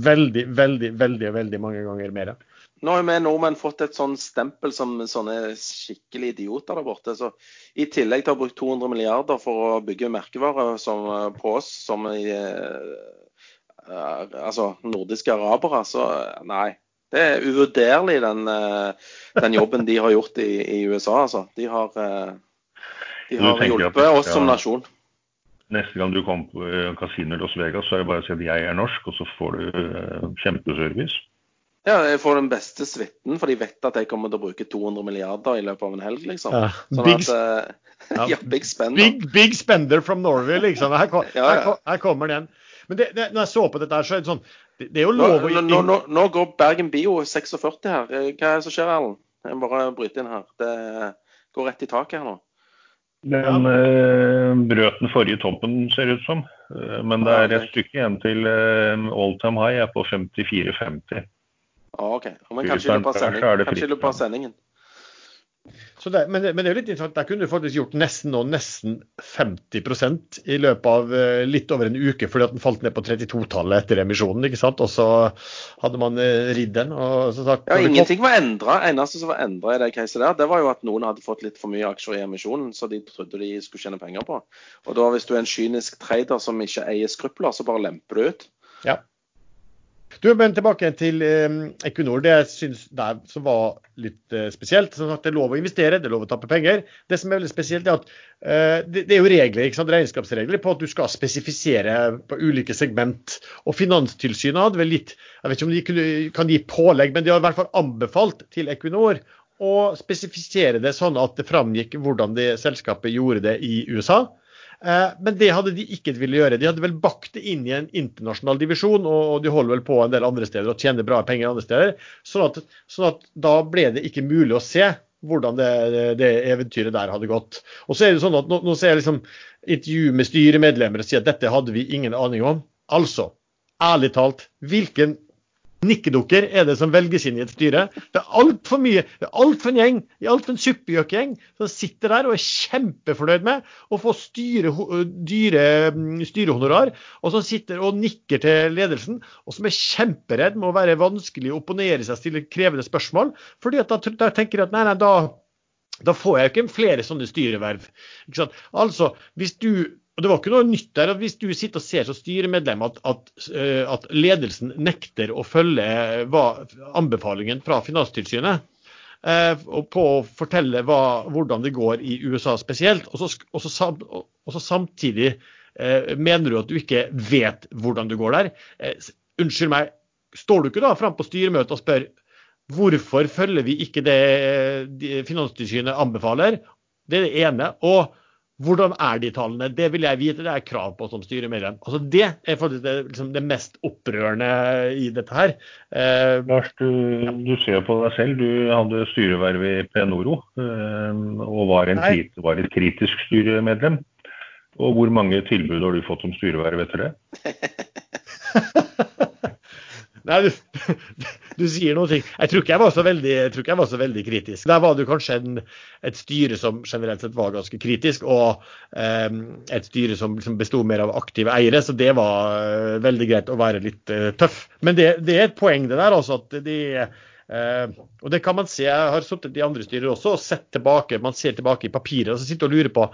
Speaker 1: veldig, veldig, veldig, veldig mange ganger mer.
Speaker 2: Nå har vi nordmenn fått et sånn stempel som sånne skikkelig idioter der borte. Så I tillegg til å ha brukt 200 milliarder for å bygge merkevarer som, på oss som i, altså nordiske arabere, så nei. Det er uvurderlig, den, eh, den, jobben de har gjort i, i USA. Altså. De har, eh, de har hjulpet oss som nasjon.
Speaker 3: Neste gang du kommer på eh, kasino i Las Vegas, så er det bare å si at jeg er norsk, og så får du kjempeservice.
Speaker 2: Ja, jeg får den beste suiten, for de vet at jeg kommer til å bruke 200 milliarder i løpet av en helg, liksom. Ja, sånn big, at, ja, big spender.
Speaker 1: Big, big, spender from Norway, liksom. Her, her, her kommer den. Men det, det, når jeg så på dette, her, så er det sånn Det, det er jo lov
Speaker 2: å nå, nå, nå, går Bergen Bio 46 her. Eh, hva er det som skjer, Erlend? Jeg må bare bryte inn her. Det går rett i taket her nå.
Speaker 3: Den eh, brøt den forrige toppen, ser det ut som. Uh, men det er et stykke igjen til uh, all time high er på 54,50.
Speaker 2: Ah, OK. Men kanskje i løpet av sendingen.
Speaker 1: Det, men, men, det er jo litt interessant. Der kunne du faktisk gjort nesten nå nesten 50% i løpet av uh, litt over en uke, fordi at den falt ned på 32-tallet etter emisjonen. ikke sant? Og så hadde man uh, ridd den. og så sagt,
Speaker 2: Ja, Ingenting var endra. Eneste som var endra i det caset der, det var jo at noen hadde fått litt for mye aksjer i emisjonen, så de trodde de skulle tjene penger på. Og da hvis du er en kynisk trader som ikke eier skrupler, så bare lemper du ut.
Speaker 1: Ja. Du, men tilbake til eh, Equinor. Det jeg syns der som var litt eh, spesielt som sagt, Det er lov å investere, det er lov å tappe penger. Det som er veldig spesielt, er at eh, det, det, er jo regler, ikke sant, regnskapsregler på at du skal spesifisere på ulike segment. Og Finanstilsynet hadde vel litt Jeg vet ikke om de kunne, kan gi pålegg, men de har i hvert fall anbefalt til Equinor å spesifisere det sånn at det framgikk hvordan det selskapet gjorde det i USA. Eh, men det hadde de ikke villet gjøre. De hadde vel bakt det inn i en internasjonal divisjon, og de holder vel på en del andre steder og tjener bra penger andre steder. Sånn at, sånn at da ble det ikke mulig å se hvordan det, det, eventyret der hadde gått. Og så er det sånn at Nå, nå ser jeg liksom intervju med styremedlemmer og sier at dette hadde vi ingen aning om. Altså, ærlig talt, hvilken nikkedukker er det som velges inn i et styre. Det er altfor mye. Det er altfor en gjeng, altfor en suppegjøkgjeng som sitter der og er kjempefornøyd med å få styre, dyre mm, styrehonorar, og som sitter og nikker til ledelsen, og som er kjemperedd med å være vanskelig å opponere seg, stille krevende spørsmål. fordi at da, da tenker jeg at nei, nei, da da får jeg jo ikke flere sånne styreverv. Altså, hvis du og Det var ikke noe nytt der at hvis du sitter og ser som styremedlem at, at, eh, at ledelsen nekter å følge eh, hva, anbefalingen fra Finanstilsynet eh, på å fortelle hva, hvordan det går i USA spesielt, og så, og så, og så samtidig eh, mener du at du ikke vet hvordan det går der. Eh, unnskyld meg, står du ikke da fram på styremøtet og spør hvorfor følger vi ikke det eh, Finanstilsynet anbefaler? Det er det ene. og hvordan er de tallene? Det vil jeg vite. Det er krav på som styremedlem. Altså det er faktisk det, liksom det, mest opprørende i dette her.
Speaker 3: Eh, Lars, du, du, ser på deg selv. Du hadde styreverv i Penoro eh, og var, en, var, et kritisk styremedlem. Og hvor mange tilbud har du fått som styreverv etter det?
Speaker 1: Nei, du, du, sier ting. Jeg tror ikke jeg så veldig, jeg var så veldig kritisk. Der var det kanskje en, et styre som generelt sett var ganske kritisk, og um, et styre som som besto mer av aktive eiere, så det var uh, veldig greit å være litt uh, tøff. Men det, det, er et poeng det der, altså. at de Uh, og det kan man se, Jeg har sittet i andre styrer også og sett tilbake. Man ser tilbake i papiret og så sitter og lurer på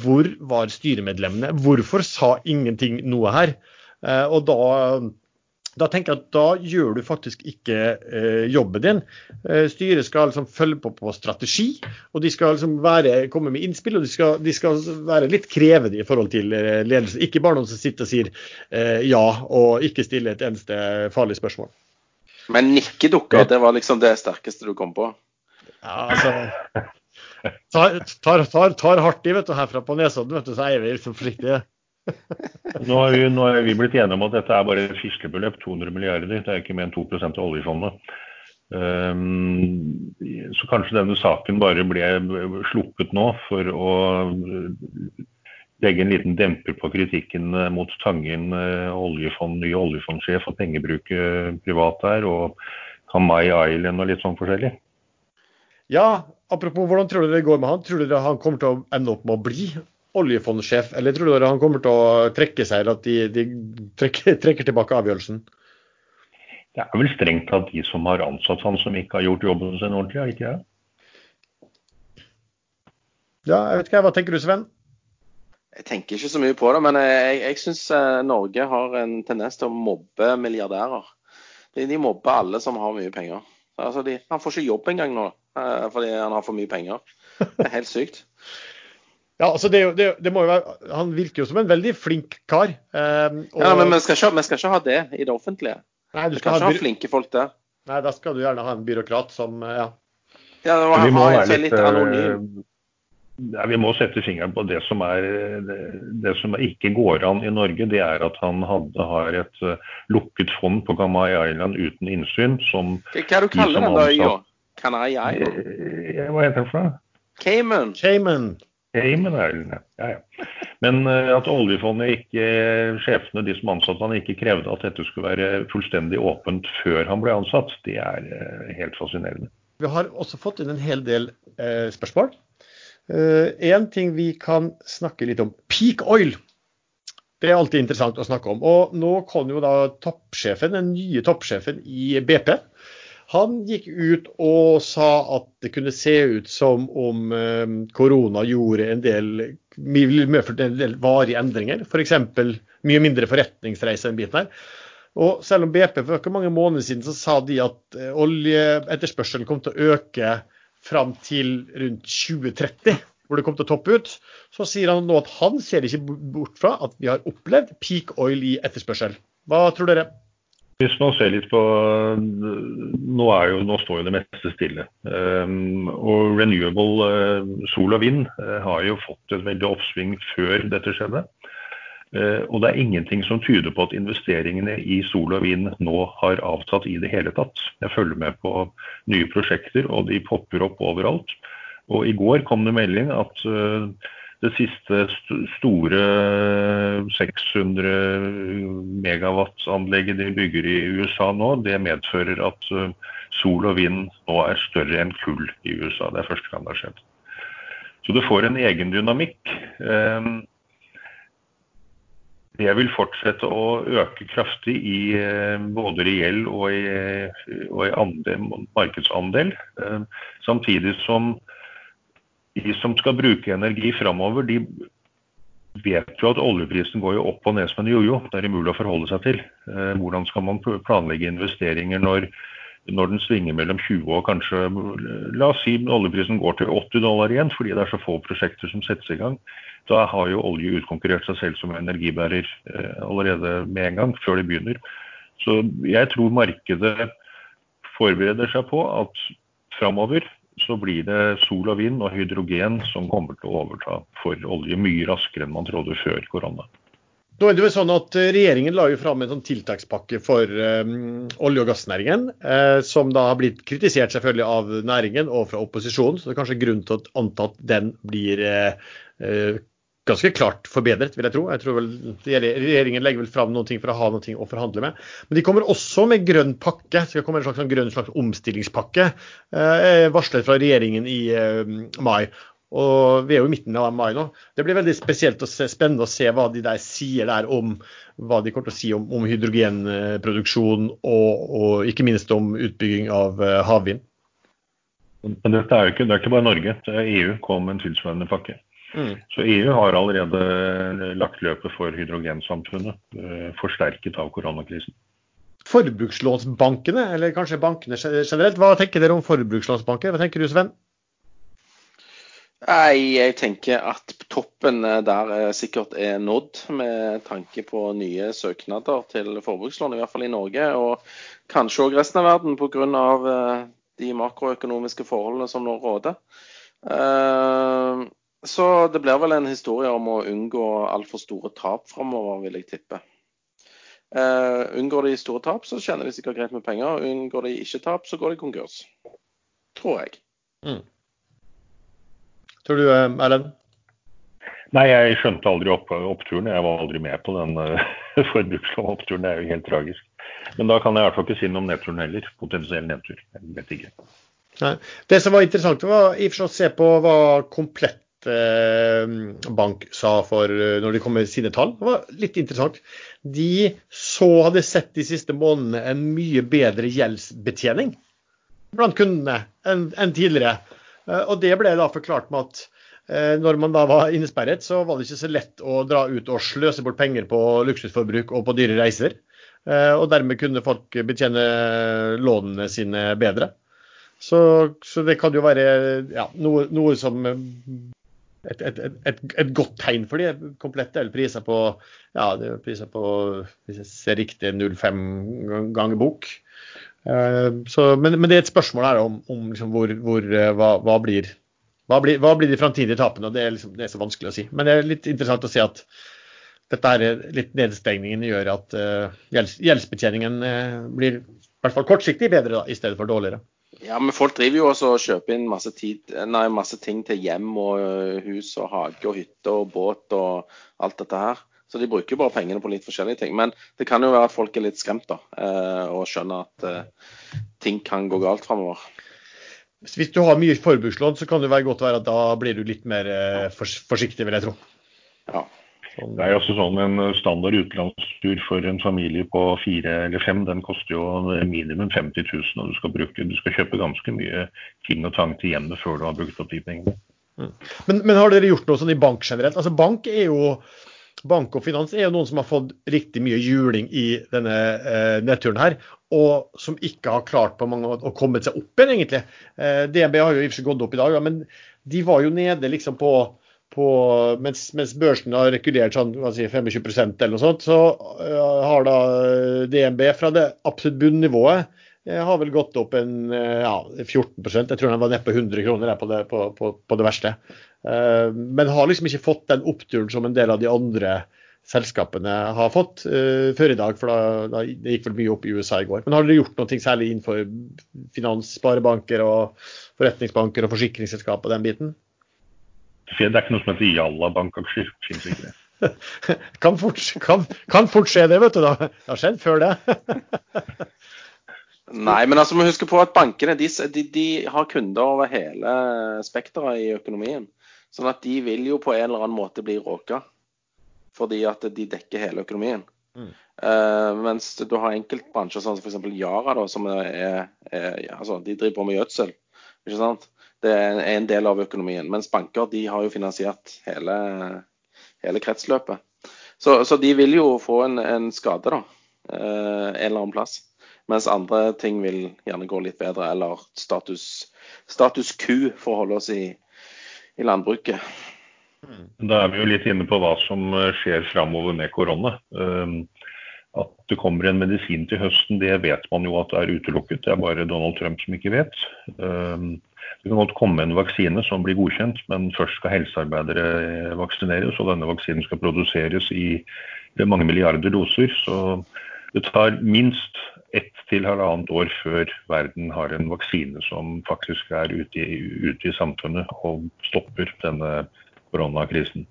Speaker 1: hvor var styremedlemmene? Hvorfor sa ingenting noe her? Uh, og da da tenker jeg at da gjør du faktisk ikke eh, jobben din. Eh, styret skal liksom følge på på strategi, og de skal liksom være, komme med innspill. Og de skal, de skal, være litt krevende i forhold til eh, ledelse. Ikke bare noen som sitter og sier eh, ja, og ikke stiller et eneste farlig spørsmål.
Speaker 2: Men nikkedukker, det var liksom det sterkeste du kom på?
Speaker 1: Ja, altså Tar, tar, tar, tar hardt i vet du, herfra på Nesodden, vet du, så er vi liksom forsiktige.
Speaker 3: Nå har vi, vi, blitt enige om at dette er bare et fiskebeløp, 200 milliarder. Det er ikke mer enn 2% av oljefondet. Um, så kanskje denne saken bare ble sluppet nå for å legge en liten demper på kritikken mot Tangen, eh, oljefond, ny oljefondsjef og pengebruket privat der, og Kamai Island og litt sånn forskjellig.
Speaker 1: Ja, apropos hvordan tror du det går med han? Tror du han kommer til å ende opp med å bli oljefondsjef, eller tror du han kommer til å trekke seg, eller at de, de trekker, trekker, tilbake avgjørelsen?
Speaker 3: Det er vel strengt tatt de som har ansatt han som ikke har gjort jobben sin ordentlig, er ikke det?
Speaker 1: Ja, jeg vet ikke, Hva tenker du, Sven?
Speaker 2: Jeg tenker ikke så mye på det, men jeg, jeg syns eh, Norge har en tendens til å mobbe milliardærer. De, de mobber alle som har mye penger. Altså de, han får ikke jobb engang nå eh, fordi han har for mye penger. Det er helt sykt.
Speaker 1: Ja, altså det, det, det, må jo være, Han virker jo som en veldig flink kar.
Speaker 2: Eh, og... Ja, Men vi skal, ikke, vi skal, ikke, ha det i det offentlige. Nei, du skal, skal ikke ha, flinke folk der.
Speaker 1: Nei, da skal du gjerne ha en byråkrat som eh, ja.
Speaker 2: Ja, det må, vi må være litt, litt anonym.
Speaker 3: Eh, ja, vi må sette fingeren på det som, er, det, det som ikke går an i Norge. Det er at han hadde, har et uh, lukket fond på Gamay Island uten innsyn. Som,
Speaker 2: Hva er det du kaller den øya? Canary Island?
Speaker 3: Hva heter det for noe?
Speaker 2: Cayman.
Speaker 1: Cayman.
Speaker 3: Cayman Island, ja, ja. Men uh, at oljefondet ikke, sjefene, de som ansatte han, ikke krevde at dette skulle være fullstendig åpent før han ble ansatt, det er uh, helt fascinerende.
Speaker 1: Vi har også fått inn en hel del eh, spørsmål. En ting vi kan snakke litt om. Peak oil. Det er alltid interessant å snakke om. Og nå kom jo da toppsjefen, den nye toppsjefen i BP, han gikk ut og sa at det kunne se ut som om eh, korona gjorde en del en del varige endringer. F.eks. mye mindre forretningsreiser enn biten her. Og selv om BP for ikke mange måneder siden så sa de at eh, oljeetterspørselen kom til å øke fram til rundt 2030, hvor det kom til å toppe ut, så sier han nå at han ser ikke bort fra at vi har opplevd peak oil i etterspørsel. Hva tror dere?
Speaker 3: Hvis man ser litt på Nå, jo, nå står jo det meste stille. Um, og renewable uh, sol og vind uh, har jo fått et veldig oppsving før dette skjedde. Uh, og det er ingenting som tyder på at investeringene i sol og vind nå har avtatt i det hele tatt. Jeg følger med på nye prosjekter, og de popper opp overalt. Og i går kom det melding at det siste store 600 megawatt-anlegget de bygger i USA nå, det medfører at eh, sol og vind nå er større enn kull i USA. Det er første gang det har skjedd. Så det får en egen dynamikk. Ehm, det vil fortsette å øke kraftig i eh, både reell og i, og i andel, markedsandel. Ehm, samtidig som de som skal bruke energi framover, de vet jo at oljeprisen går jo opp og ned som en jojo. Det er umulig å forholde seg til. Eh, hvordan skal man planlegge investeringer når, når, den svinger mellom 20 og kanskje La oss si oljeprisen går til 80 dollar igjen fordi det er så få prosjekter som settes i gang. Da har jo olje utkonkurrert seg selv som energibærer eh, allerede med en gang, før det begynner. Så jeg tror markedet forbereder seg på at framover så blir det sol og vind og hydrogen som kommer til å overta for olje mye raskere enn man trodde før korona.
Speaker 1: Nå er det jo sånn at eh, Regjeringen la jo fram en sånn tiltakspakke for um, olje- og gassnæringen, eh, som da har blitt kritisert selvfølgelig av næringen og fra opposisjonen. Så det er kanskje grunn til å anta at den blir eh, ganske klart forbedret, vil jeg tro. Jeg tror vel Regjeringen legger vel fram noen ting for å ha noe å forhandle med. Men de kommer også med grønn pakke. Det skal komme en slags, en grønn slags omstillingspakke eh, varslet fra regjeringen i eh, mai. Og Vi er jo i midten av mai nå. Det blir veldig spesielt og spennende å se hva de der sier der om hva de kommer til å si om, om hydrogenproduksjon og, og, ikke minst om utbygging av uh, havvind.
Speaker 3: Men dette er jo ikke, det er ikke bare Norge. EU kom med en tilsvarende pakke. Mm. Så EU har allerede lagt løpet for hydrogensamfunnet, eh, forsterket av koronakrisen.
Speaker 1: Forbrukslånsbankene, eller kanskje bankene generelt, hva tenker dere om forbrukslånsbanker? Hva tenker du Sven?
Speaker 2: Nei, Jeg tenker at toppen der sikkert er nådd, med tanke på nye søknader til forbrukslån, i hvert fall i Norge. Og kanskje òg resten av verden pga. Eh, de makroøkonomiske forholdene som nå råder. Så det blir vel en historie om å unngå altfor store tap framover, vil jeg tippe. Uh, unngår de store tap, så tjener de sikkert greit med penger. Unngår de ikke tap, så går de konkurs. Tror jeg. Mm.
Speaker 1: Tror du, eh, Erlend?
Speaker 3: Nei, jeg skjønte aldri opp, oppturen. Jeg var aldri med på den uh, forbrukslånoppturen. Det er jo helt tragisk. Men da kan jeg i hvert fall ikke si noe om nedturen heller. Potensiell nedtur. Jeg vet ikke.
Speaker 1: Nei. Det som var interessant, var i og for seg å se på hva komplett Eh, bank sa for eh, når de kom med sine tall. Det var litt interessant. De så hadde sett de siste månedene en mye bedre gjeldsbetjening blant kundene enn tidligere. Eh, og det ble da forklart med at når man da var innesperret, så var det ikke så lett å dra ut og sløse bort penger på luksusforbruk og på dyre reiser. Og dermed kunne folk betjene lånene sine bedre. Så, så det kan jo være ja, noe, noe, som et, et, et, et, godt tegn for de komplette. Eller priser på ja, er priser på hvis jeg ser riktig 0,5 ganger bok. Uh, så, men, men, det er et spørsmål her om, om liksom hvor, hvor uh, hva, hva, blir, hva, blir, hva, blir, de framtidige tapene. og det er, liksom, det er, så vanskelig å si. Men det er litt interessant å se at dette er litt nedstengningen gjør at uh, gjelds, gjeldsbetjeningen blir i hvert fall kortsiktig bedre da, i stedet for dårligere.
Speaker 2: Ja, men folk driver jo også og kjøper inn masse, tid, nei, masse ting til hjem og øh, hus og hage og hytte og båt og alt dette her. Så de bruker bare pengene på litt forskjellige ting. Men det kan jo være at folk er litt skremt da, øh, og skjønner at uh, ting kan gå galt framover.
Speaker 1: Hvis du har mye forbrukslån, så kan det være godt være at da blir du litt mer forsiktig, vil jeg tro.
Speaker 3: Ja. Sånn. Det er jo også sånn En standard utenlandstur for en familie på fire eller fem den koster jo minimum 50 000. og Du skal, bruke, du skal kjøpe ganske mye ting og tang til hjemmet før du har brukt opp de pengene.
Speaker 1: Mm. Men, men, har dere gjort noe sånn i bank generelt? Altså Bank er jo bank og finans er jo noen som har fått riktig mye juling i denne eh, nedturen her, og som ikke har klart på mange å komme seg opp igjen, egentlig. Eh, DNB har jo i og for seg gått opp i dag, men de var jo nede liksom på, på mens, mens, børsen har rekulert sånn si, 25% eller noe sånt, så uh, har da DNB fra det absolutt bunnivået har vel gått opp en ja, 14% Jeg tror den var nede på 100 kroner på det, på, på, det verste. Men har liksom ikke fått den oppturen som en del av de andre selskapene har fått før i dag. For da, da, det gikk vel mye opp i USA i går. Men har dere gjort noe særlig innenfor finans, sparebanker og forretningsbanker og forsikringsselskap og den biten?
Speaker 3: Det er ikke noe som heter Jalla bankaksjer. Fins ikke det.
Speaker 1: kan, fort, kan, kan fort skje det, vet du. da. Det har skjedd før det.
Speaker 2: Nei, men altså, vi huske på at bankene de, de, de har kunder over hele spekteret i økonomien. Sånn at de vil jo på en eller annen måte bli råka. Fordi at de dekker hele økonomien. Mm. Uh, mens du har enkeltbransjer sånn som f.eks. Yara, da, som er, er, altså, de driver på med gjødsel. ikke sant? Det er en del av økonomien. Mens banker de har jo finansiert hele, hele kretsløpet. Så, så, de vil jo få en, en skade, da. Uh, en eller annen plass. Mens andre ting vil gjerne gå litt bedre, eller status, status Q, for å holde oss i, i landbruket.
Speaker 3: Mm. Da er vi jo litt inne på hva som skjer framover med korona. Um, at det kommer en medisin til høsten, det vet man jo at er utelukket. Det er bare Donald Trump som ikke vet. Um, det kan godt komme en vaksine som blir godkjent, men først skal helsearbeidere vaksineres. Og denne vaksinen skal produseres i mange milliarder doser. Så det tar minst ett til halvannet år før verden har en vaksine som faktisk er ute i, ute i samfunnet og stopper denne koronakrisen.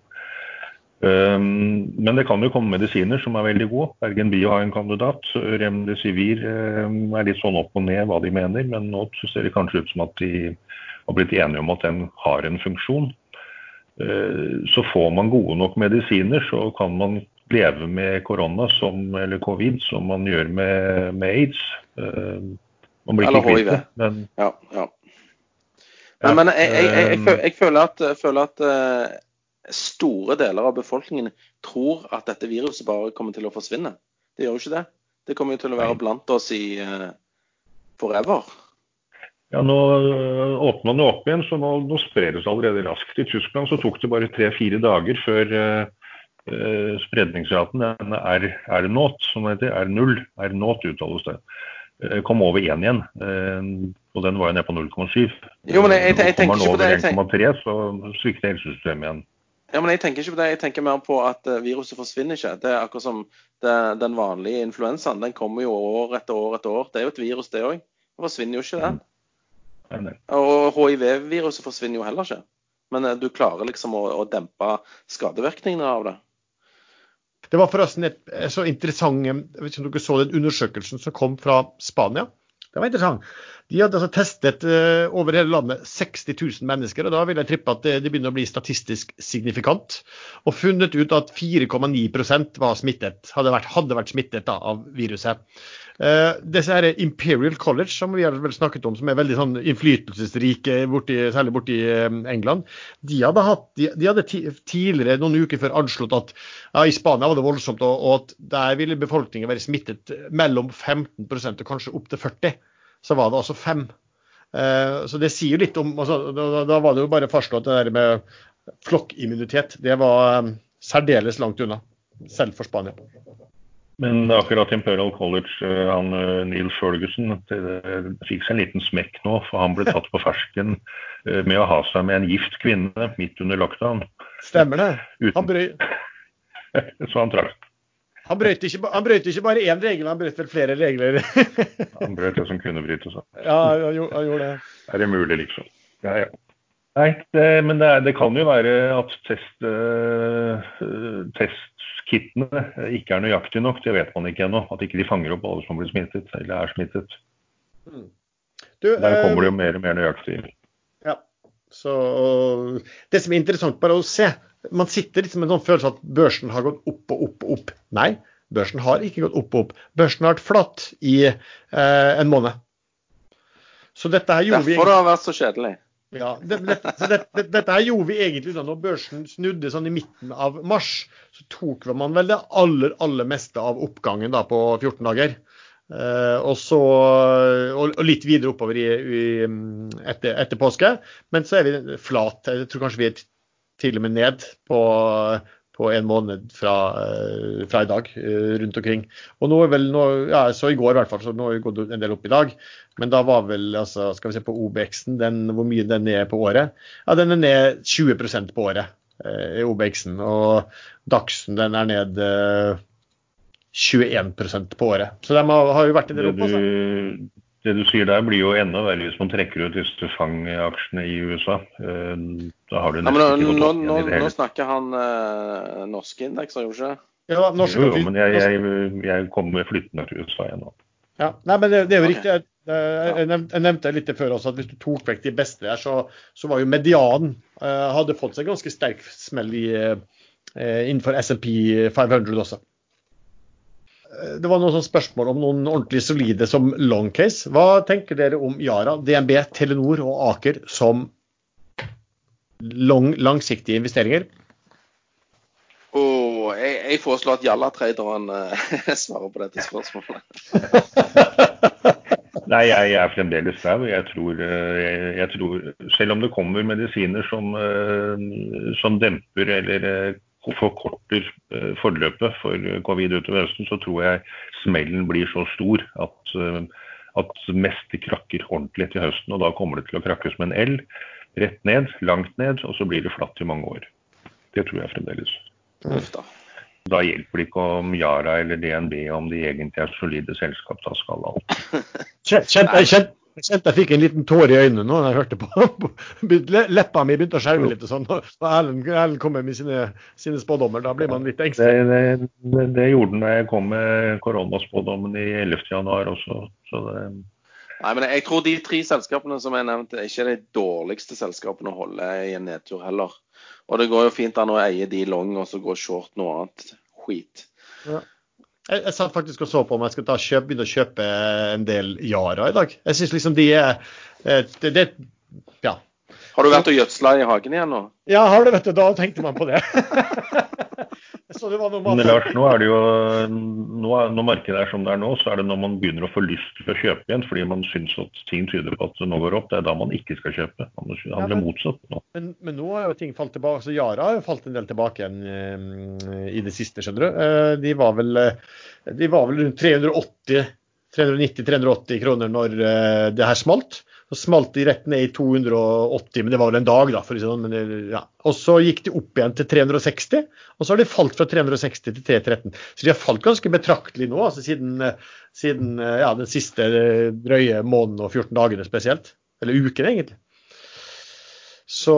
Speaker 3: Um, men det kan jo komme medisiner som er veldig gode. Bergen Bio har en kandidat. Remdesivir um, er litt sånn opp og ned hva de mener, men nå ser det kanskje ut som at de har blitt enige om at den har en funksjon. Uh, så får man gode nok medisiner, så kan man leve med korona som, eller covid som man gjør med, med aids.
Speaker 2: Man blir eller hiv. Men, ja, ja. Men, men jeg, jeg, jeg, føler at, føler at uh, store deler av befolkningen tror at dette viruset bare kommer til å forsvinne. Det gjør jo ikke det. Det kommer jo til å være blant oss i uh, forever.
Speaker 3: Ja, Nå åpner man det opp igjen, så nå, nå sprer det seg allerede raskt. I Tyskland så tok det bare tre-fire dager før uh, Eh, spredningsraten den er not, som heter, er null. Er not uttales det. Eh, kom over 1 igjen. Eh, og den var jo nede på 0,7.
Speaker 2: Jo, men jeg, jeg, jeg tenker ikke på det.
Speaker 3: Kommer den over 1,3, så svikter helsesystemet igjen.
Speaker 2: Ja, men Jeg tenker ikke på det. Jeg tenker mer på at viruset forsvinner ikke. Det er akkurat som det, den vanlige influensaen. Den kommer jo år etter år etter år. Det er jo et virus, det òg. Det forsvinner jo ikke, den. Og hiv-viruset forsvinner jo heller ikke. Men du klarer liksom å, å dempe skadevirkningene av det.
Speaker 1: Det var forresten et, så interessant Jeg vet ikke om dere så den undersøkelsen som kom fra Spania. Det var interessant. De hadde altså testet uh, over hele landet 60 000 mennesker, og da vil jeg trippe at det, det begynner å bli statistisk signifikant. Og funnet ut at 4,9% var smittet, hadde vært, hadde vært smittet da, av viruset. Uh, disse her Imperial College, som vi har vel snakket om, som er veldig sånn innflytelsesrike, borti, særlig borti uh, England, de hadde, hatt, de, de hadde tidligere, noen uker før, anslått at ja, i Spania var det voldsomt, og, og at der ville befolkningen være smittet mellom 15% og kanskje opp til 40 så var det altså fem. Uh, så det sier jo litt om altså, da, da, var det jo bare fastslått det der med flokkimmunitet. Det var um, særdeles langt unna, selv for Spania.
Speaker 3: Men akkurat Imperial College, uh, han Neil Ferguson, fikk seg en liten smekk nå. For han ble tatt på fersken med å ha seg med en gift kvinne midt under lockdown.
Speaker 1: Stemmer det. Han brøy...
Speaker 3: så han trakk
Speaker 1: han brøt ikke, han brøt ikke bare én regel, han brøt vel flere regler.
Speaker 3: han brøt det som kunne brytes.
Speaker 1: Ja, han gjorde, han gjorde, det.
Speaker 3: Er det mulig, liksom? Ja, ja. Nei, det, men det, det, kan jo være at test, uh, testkittene ikke er nøyaktige nok. Det vet man ikke ennå. At ikke de fanger opp alle som blir smittet, eller er smittet. Mm. Du, Der kommer det jo eh, mer og mer nøyaktig.
Speaker 1: Ja. Så Det som er interessant bare å se, man sitter liksom med en sånn følelse at børsen har gått opp og opp og opp. Nei, børsen har ikke gått opp og opp. Børsen har vært flatt i eh, en måned.
Speaker 2: Så dette her gjorde Derfor vi... det har vært så kjedelig.
Speaker 1: Ja, det, det, så det, det, Dette her gjorde vi egentlig da når børsen snudde sånn i midten av mars. Så tok man vel det aller, aller meste av oppgangen da på 14 dager. Eh, og, så, og, og, litt videre oppover i, i, etter, etter, påske. Men så er vi flat. Jeg tror kanskje vi er til og med ned på, på en måned fra, uh, fra i dag uh, rundt omkring. Og nå er vel, nå, ja, så i går i hvert fall, så nå har vi gått en del opp i dag. Men da var vel, altså, skal vi se på OBX-en, hvor mye den er på året? Ja, den er ned 20% på året, eh, OBX-en. Og Dagsen den er ned eh, 21% på året. Så de har, har jo vært en del opp.
Speaker 3: Altså. Det du sier der blir jo enda verre hvis man trekker ut disse FANG-aksjene i USA. Eh, da har du nesten ja,
Speaker 2: ikke noe nå, nå, nå snakker han eh, norske indekser, gjorde ikke
Speaker 3: Ja, norske, jo, jo, men jeg, jeg, jeg kommer flyttende til USA igjen nå.
Speaker 1: Ja, nei, men det, det er jo okay. riktig. Jeg jeg nevnte litt før også at hvis du tok vekk de beste her, så, så var jo medianen uh, hadde fått seg ganske sterk smell i, uh, innenfor SMP 500 også. Uh, det var noen spørsmål om noen ordentlig solide som long case. Hva tenker dere om Yara, DNB, Telenor og Aker som lang, langsiktige investeringer?
Speaker 2: Oh, jeg, jeg foreslår at Jalla-traderen svarer på dette spørsmålet.
Speaker 3: Nei, jeg, jeg er fremdeles. Jeg tror, eh, jeg, jeg tror, selv om det kommer medisiner som, eh, som demper eller eh, forkorter forløpet for covid utover høsten, så tror jeg smellen blir så stor at, at meste krakker ordentlig til høsten. Og da kommer det til å krakkes med en L. Rett ned, langt ned, og så blir det flatt i mange år. Det tror jeg fremdeles. Da hjelper det ikke om Yara eller DNB om de egentlig er solide selskap. Da skal alt.
Speaker 1: Kjente jeg, kjente jeg fikk en liten tåre i øynene nå når jeg hørte på. Leppa mi begynte å skjelve litt. og sånn. Og Erlend, Erlend kommer med sine, sine, spådommer. Da blir man litt engstelig.
Speaker 3: Det, det, det, gjorde den da jeg kom med koronaspådommen i 11.1 også. Så det
Speaker 2: Nei, men Jeg tror de tre selskapene som jeg nevnte, er ikke de dårligste selskapene å holde i en nedtur heller. Og det går jo fint an å eie de long og så gå short noe annet skit. Ja.
Speaker 1: Jeg, jeg satt faktisk og så på om jeg skal kjøp, begynne å kjøpe en del Yara i dag. Jeg syns liksom de er det, det, Ja.
Speaker 2: Har du vært og gjødsla i hagen igjen nå?
Speaker 1: Ja, har du, vet du. Da tenkte man på det.
Speaker 3: Men Lars, nå er det jo nå når markedet er som det er nå, så er det når man begynner å få lyst til å kjøpe igjen fordi man syns at ting tyder på at det nå går opp. Det er da man ikke skal kjøpe. Man handler ja, motsatt nå.
Speaker 1: Men, men, nå har jo ting falt tilbake. så Yara har jo falt en del tilbake igjen uh, i det siste, skjønner du. Uh, de var vel, uh, de var vel rundt 380 390-380 kroner når det her smalt. Så smalt de rett ned i 280, men det var vel en dag, da. for sånn, men, ja. Og så gikk de opp igjen til 360, og så har de falt fra 360 til 313. Så de har falt ganske betraktelig nå, altså siden, siden ja, den siste drøye måneden og 14 dagene spesielt. Eller uken, egentlig. Så,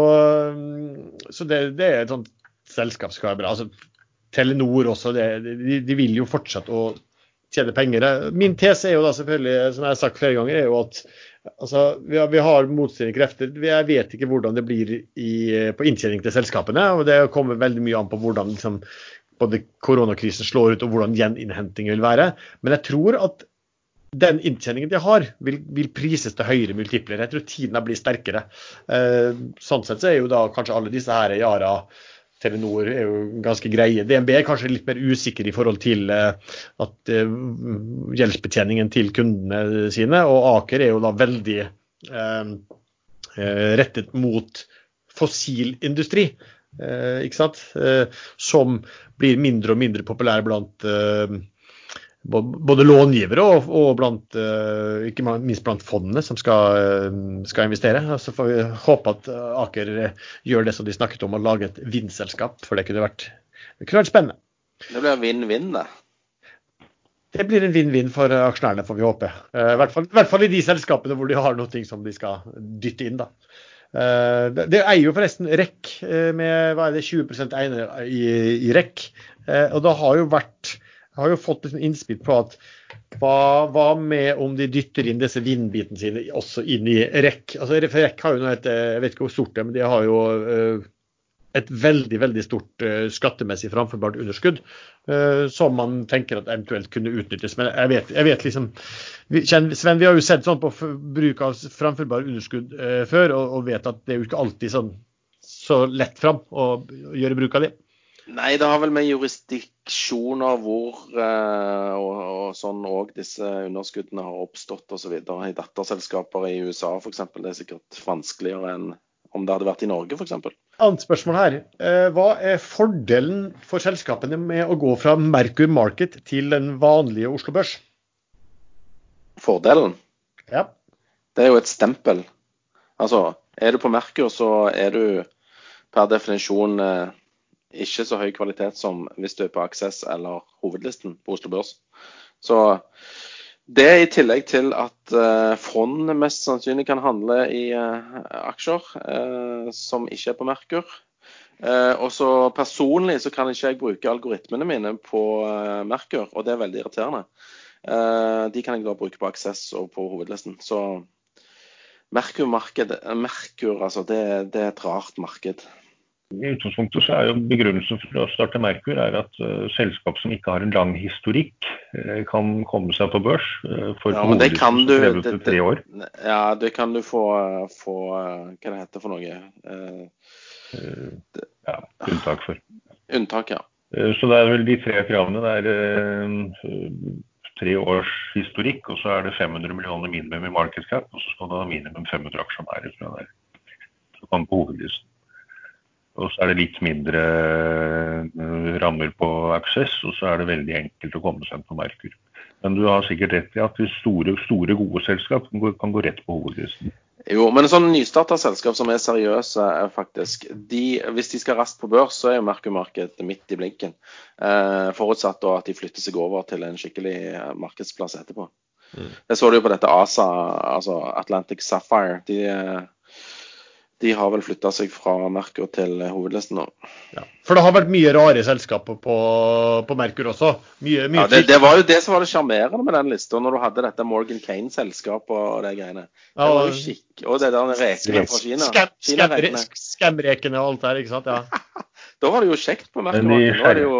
Speaker 1: så det, det, er et sånt selskap som skal være bra. Altså, Telenor også, det, de, de, vil jo fortsette å tjene penger. Min tese er jo da selvfølgelig, som jeg har sagt flere ganger, er jo at Altså, vi har, vi har motstridende krefter. Jeg vet ikke hvordan det blir i, på inntjening til selskapene. og Det kommer veldig mye an på hvordan liksom, både koronakrisen slår ut og hvordan gjeninnhenting vil være. Men jeg tror at den inntjeningen de har, vil, vil prises til høyere multipler. Jeg tror tiden blir sterkere. Eh, sånn sett så er jo da kanskje alle disse her Yara, Telenor er jo ganske greie. DNB er kanskje litt mer usikker i forhold til eh, at eh, gjeldsbetjeningen til kundene sine. Og Aker er jo da veldig eh, eh rettet mot fossilindustri. Ikke sant? Eh, som blir mindre og mindre populær blant både långivere og, og blant, uh, ikke minst blant fondene som skal, uh, skal, investere. Så får vi håpe at Aker gjør det som de snakket om, å lage et vindselskap. For det kunne vært, det kunne vært spennende.
Speaker 2: Det blir vinn-vinn, det.
Speaker 1: Det blir en vinn-vinn for aksjonærene, får vi håpe. Uh, I hvert, fall, I hvert fall i de selskapene hvor de har noe som de skal dytte inn. da. Det, det eier jo forresten REC med hva er det, 20 eiere i, i REC. Og det har jo vært har jo fått liksom innspill på at hva, hva, med om de dytter inn disse vindbitene sine også inn i REC? Altså, REC har jo noe et, Jeg vet ikke hvor stort det er, men de har jo uh, et veldig veldig stort uh, skattemessig framforbart underskudd, som man tenker at eventuelt kunne utnyttes. Men jeg vet, jeg vet liksom Sven, vi har jo sett sånn på bruk av framforbare underskudd før, og, og, vet at det er jo ikke alltid sånn så lett fram å gjøre bruk av det.
Speaker 2: Nei, det har vel med jurisdiksjoner hvor og, og sånn òg disse underskuddene har oppstått osv. I datterselskaper i USA f.eks. Det er sikkert vanskeligere enn om det hadde vært i Norge f.eks.
Speaker 1: Annet spørsmål her. Eh, hva er fordelen for selskapene med å gå fra Merkur Market til den vanlige Oslo Børs?
Speaker 2: Fordelen?
Speaker 1: Ja.
Speaker 2: Det er jo et stempel. Altså, er du på Merkur, så er du per definisjon eh, ikke så høy kvalitet som hvis du er på Aksess eller hovedlisten på Oslo Børs. Så det i tillegg til at uh, fond mest sannsynlig kan handle i uh, aksjer uh, som ikke er på Merkur. og så Personlig så kan ikke jeg bruke algoritmene mine på Merkur, og det er veldig irriterende. de kan jeg da bruke på Aksess og på hovedlisten. Så Merkur-marked, Merkur, altså, det, det er et rart marked.
Speaker 3: I utgangspunktet så er jo Begrunnelsen for å starte Merkur er at uh, selskap som ikke har en lang historikk, uh, kan komme seg på børs. Uh, for
Speaker 2: ja, men det kan du, det,
Speaker 3: det.
Speaker 2: Ja, det kan du få, få Hva det heter for noe?
Speaker 3: ja, unntak for.
Speaker 2: Unntak, ja.
Speaker 3: så det er vel de tre kravene. Det er tre års historikk, og så er det 500 millioner minimum i market og så skal du ha minimum 500 aksjonærer fra der. Så kan på hovedlisten. Og så er det litt mindre eh, rammer på Access, og så er det veldig enkelt å komme seg på Merkur. Men du har sikkert rett i at de store, store gode selskap kan gå, kan gå rett på hovedlisten.
Speaker 2: Jo, men sånn nystarta selskap som er seriøse, er faktisk de, Hvis de skal raskt på børs, så er jo Merkur-markedet midt i blinken. Eh, forutsatt da at de flytter seg over til en skikkelig eh, markedsplass etterpå. Mm. Det så du jo på dette ASA, altså Atlantic Sapphire. De, eh, de har vel flytta seg fra Merkur til hovedlisten nå.
Speaker 1: Ja, for det har vært mye rare selskaper på, på Merkur også? Mye, mye
Speaker 2: ja, det, det, var jo det som var det sjarmerende med den lista, når du hadde dette Morgan Kane-selskapet og de greiene. Det var jo skikk, Og det der rekene fra Kina.
Speaker 1: Skamrekene og alt der, ikke sant. Ja.
Speaker 2: da var det jo kjekt på Merkur. Nå er det jo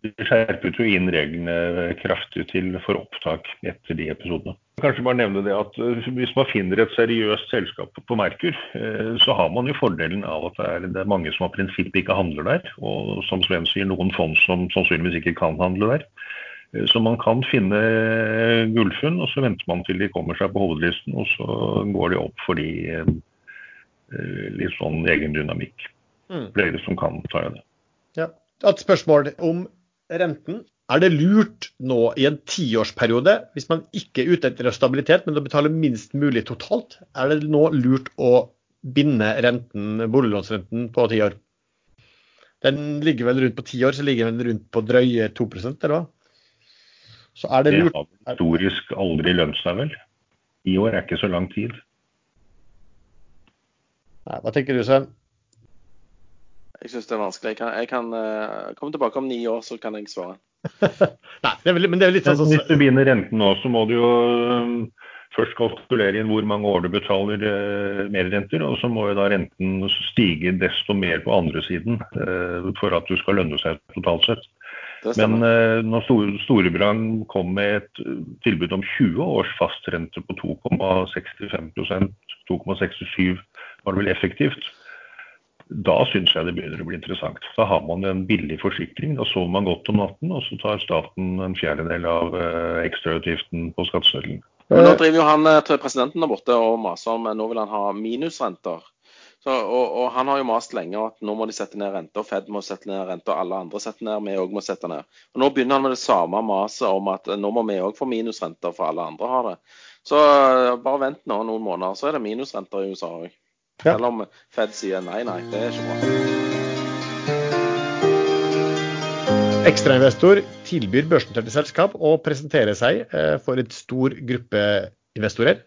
Speaker 3: de skjerpet jo inn reglene kraftig til for opptak etter de episodene. Kanskje bare nevne det at eh, Hvis man finner et seriøst selskap på Merkur, eh, så har man jo fordelen av at det er, det er mange som av prinsipp ikke handler der. Og som Sven sier, noen fond som sannsynligvis ikke kan handle der. Eh, så man kan finne gullfunn, og så venter man til de kommer seg på hovedlisten. Og så går de opp for de litt sånn egen dynamikk. Mm. Flere som kan ta i det.
Speaker 1: Ja. Et spørsmål om renten. Er det lurt nå i en tiårsperiode, hvis man ikke er ute etter stabilitet, men å betale minst mulig totalt, er det nå lurt å binde renten, boliglånsrenten på ti år? Den ligger vel rundt på ti år, så ligger den rundt på drøye 2% eller hva?
Speaker 3: Så er det lurt. Det har historisk aldri lønt seg, vel? Ti år er ikke så lang tid.
Speaker 1: Nei, hva tenker du, Sven?
Speaker 2: Jeg syns det er vanskelig. Jeg kan, jeg kan uh, komme tilbake om ni år, så kan jeg svare.
Speaker 1: Nei, det er, men det er litt sånn
Speaker 3: Hvis du begynner renten nå, så må du jo um, først kalkulere inn hvor mange år du betaler uh, merrenter, og så må jo da renten stige desto mer på andre siden uh, for at du skal lønne seg totalt sett. Men uh, når Storebrand kom med et tilbud om 20 års fastrente på 2,65% 2,67 var det vel effektivt, da syns jeg det begynner å bli interessant. Da har man en billig forsikring. Da sover man godt om natten, og så tar staten en fjerdedel av eh, ekstrautgiften på skatteseddelen.
Speaker 2: Men nå driver jo han eh, til presidenten der borte og maser om nå vil han ha minusrenter. Så, og, og, Han har jo mast lenge at nå må de sette ned renta, Fed må sette ned renta, alle andre setter ned, vi òg må sette ned. Og Nå begynner han med det samme maset om at nå må vi òg få minusrenter, for alle andre har det. Så eh, bare vent nå noen måneder, så er det minusrenter i USA òg. Ja. Selv om Fed sier nei, nei, det er ikke bra.
Speaker 1: Ekstrainvestor tilbyr børsnoterte selskap å presentere seg eh, for et stor gruppe investorer.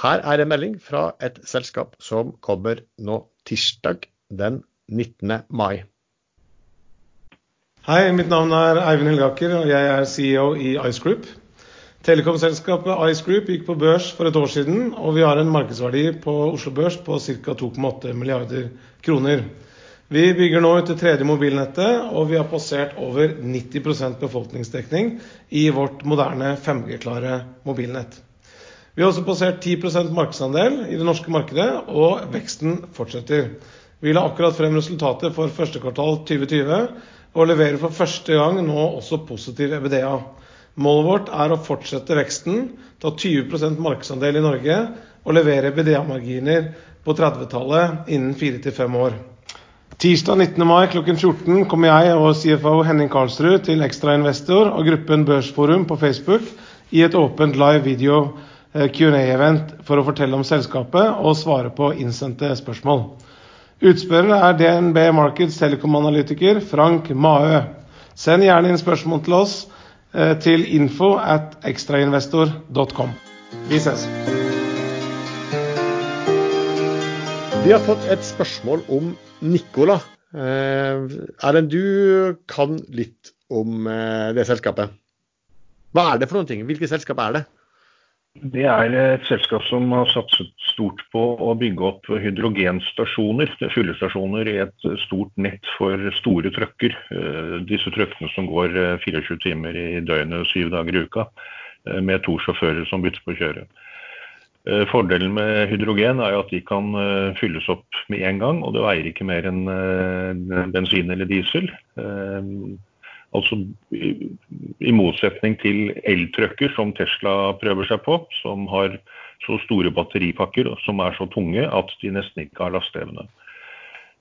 Speaker 1: Her er en melding fra et selskap som kommer nå tirsdag den 19. mai.
Speaker 5: Hei, mitt navn er Eivind Helgaker, og jeg er CEO i Ice Group. Telekomselskapet Ice Group gikk på børs for et år siden, og vi har en markedsverdi på Oslo Børs på ca. 2,8 milliarder kroner. Vi bygger nå ut det tredje mobilnettet, og vi har passert over 90% befolkningsdekning i vårt moderne 5G-klare mobilnett. Vi har også passert 10% markedsandel i det norske markedet, og veksten fortsetter. Vi la akkurat frem resultatet for første kvartal 2020, og leverer for første gang nå også positiv EBITDA. Målet vårt er å fortsette veksten, ta 20% markedsandel i Norge og levere BDA-marginer på 30-tallet innen 4-5 år. Tirsdag 19. mai kl. 14 kommer jeg og CFO Henning Karlsrud til Ekstrainvestor og gruppen Børsforum på Facebook i et åpent live video Q&A-event for å fortelle om selskapet og svare på innsendte spørsmål. Utspørrer er DNB Markets telekomanalytiker Frank Maaø. Send gjerne inn spørsmål til oss til info at ekstrainvestor.com. Vi ses!
Speaker 1: Vi har fått et spørsmål om Nikola. Erlend, du kan litt om det selskapet. Hva er det for noen ting? Hvilket selskap er det?
Speaker 3: Det er et selskap som har satset stort på å bygge opp hydrogenstasjoner, fyllestasjoner i et stort nett for store trucker. Disse truckene som går 24 timer i døgnet, syv dager i uka, med to sjåfører som bytter på å kjøre. Fordelen med hydrogen er at de kan fylles opp med en gang, og det veier ikke mer enn bensin eller diesel. Altså i motsetning til eltrucker som Tesla prøver seg på, som har så store batteripakker som er så tunge at de nesten ikke har lasteevne.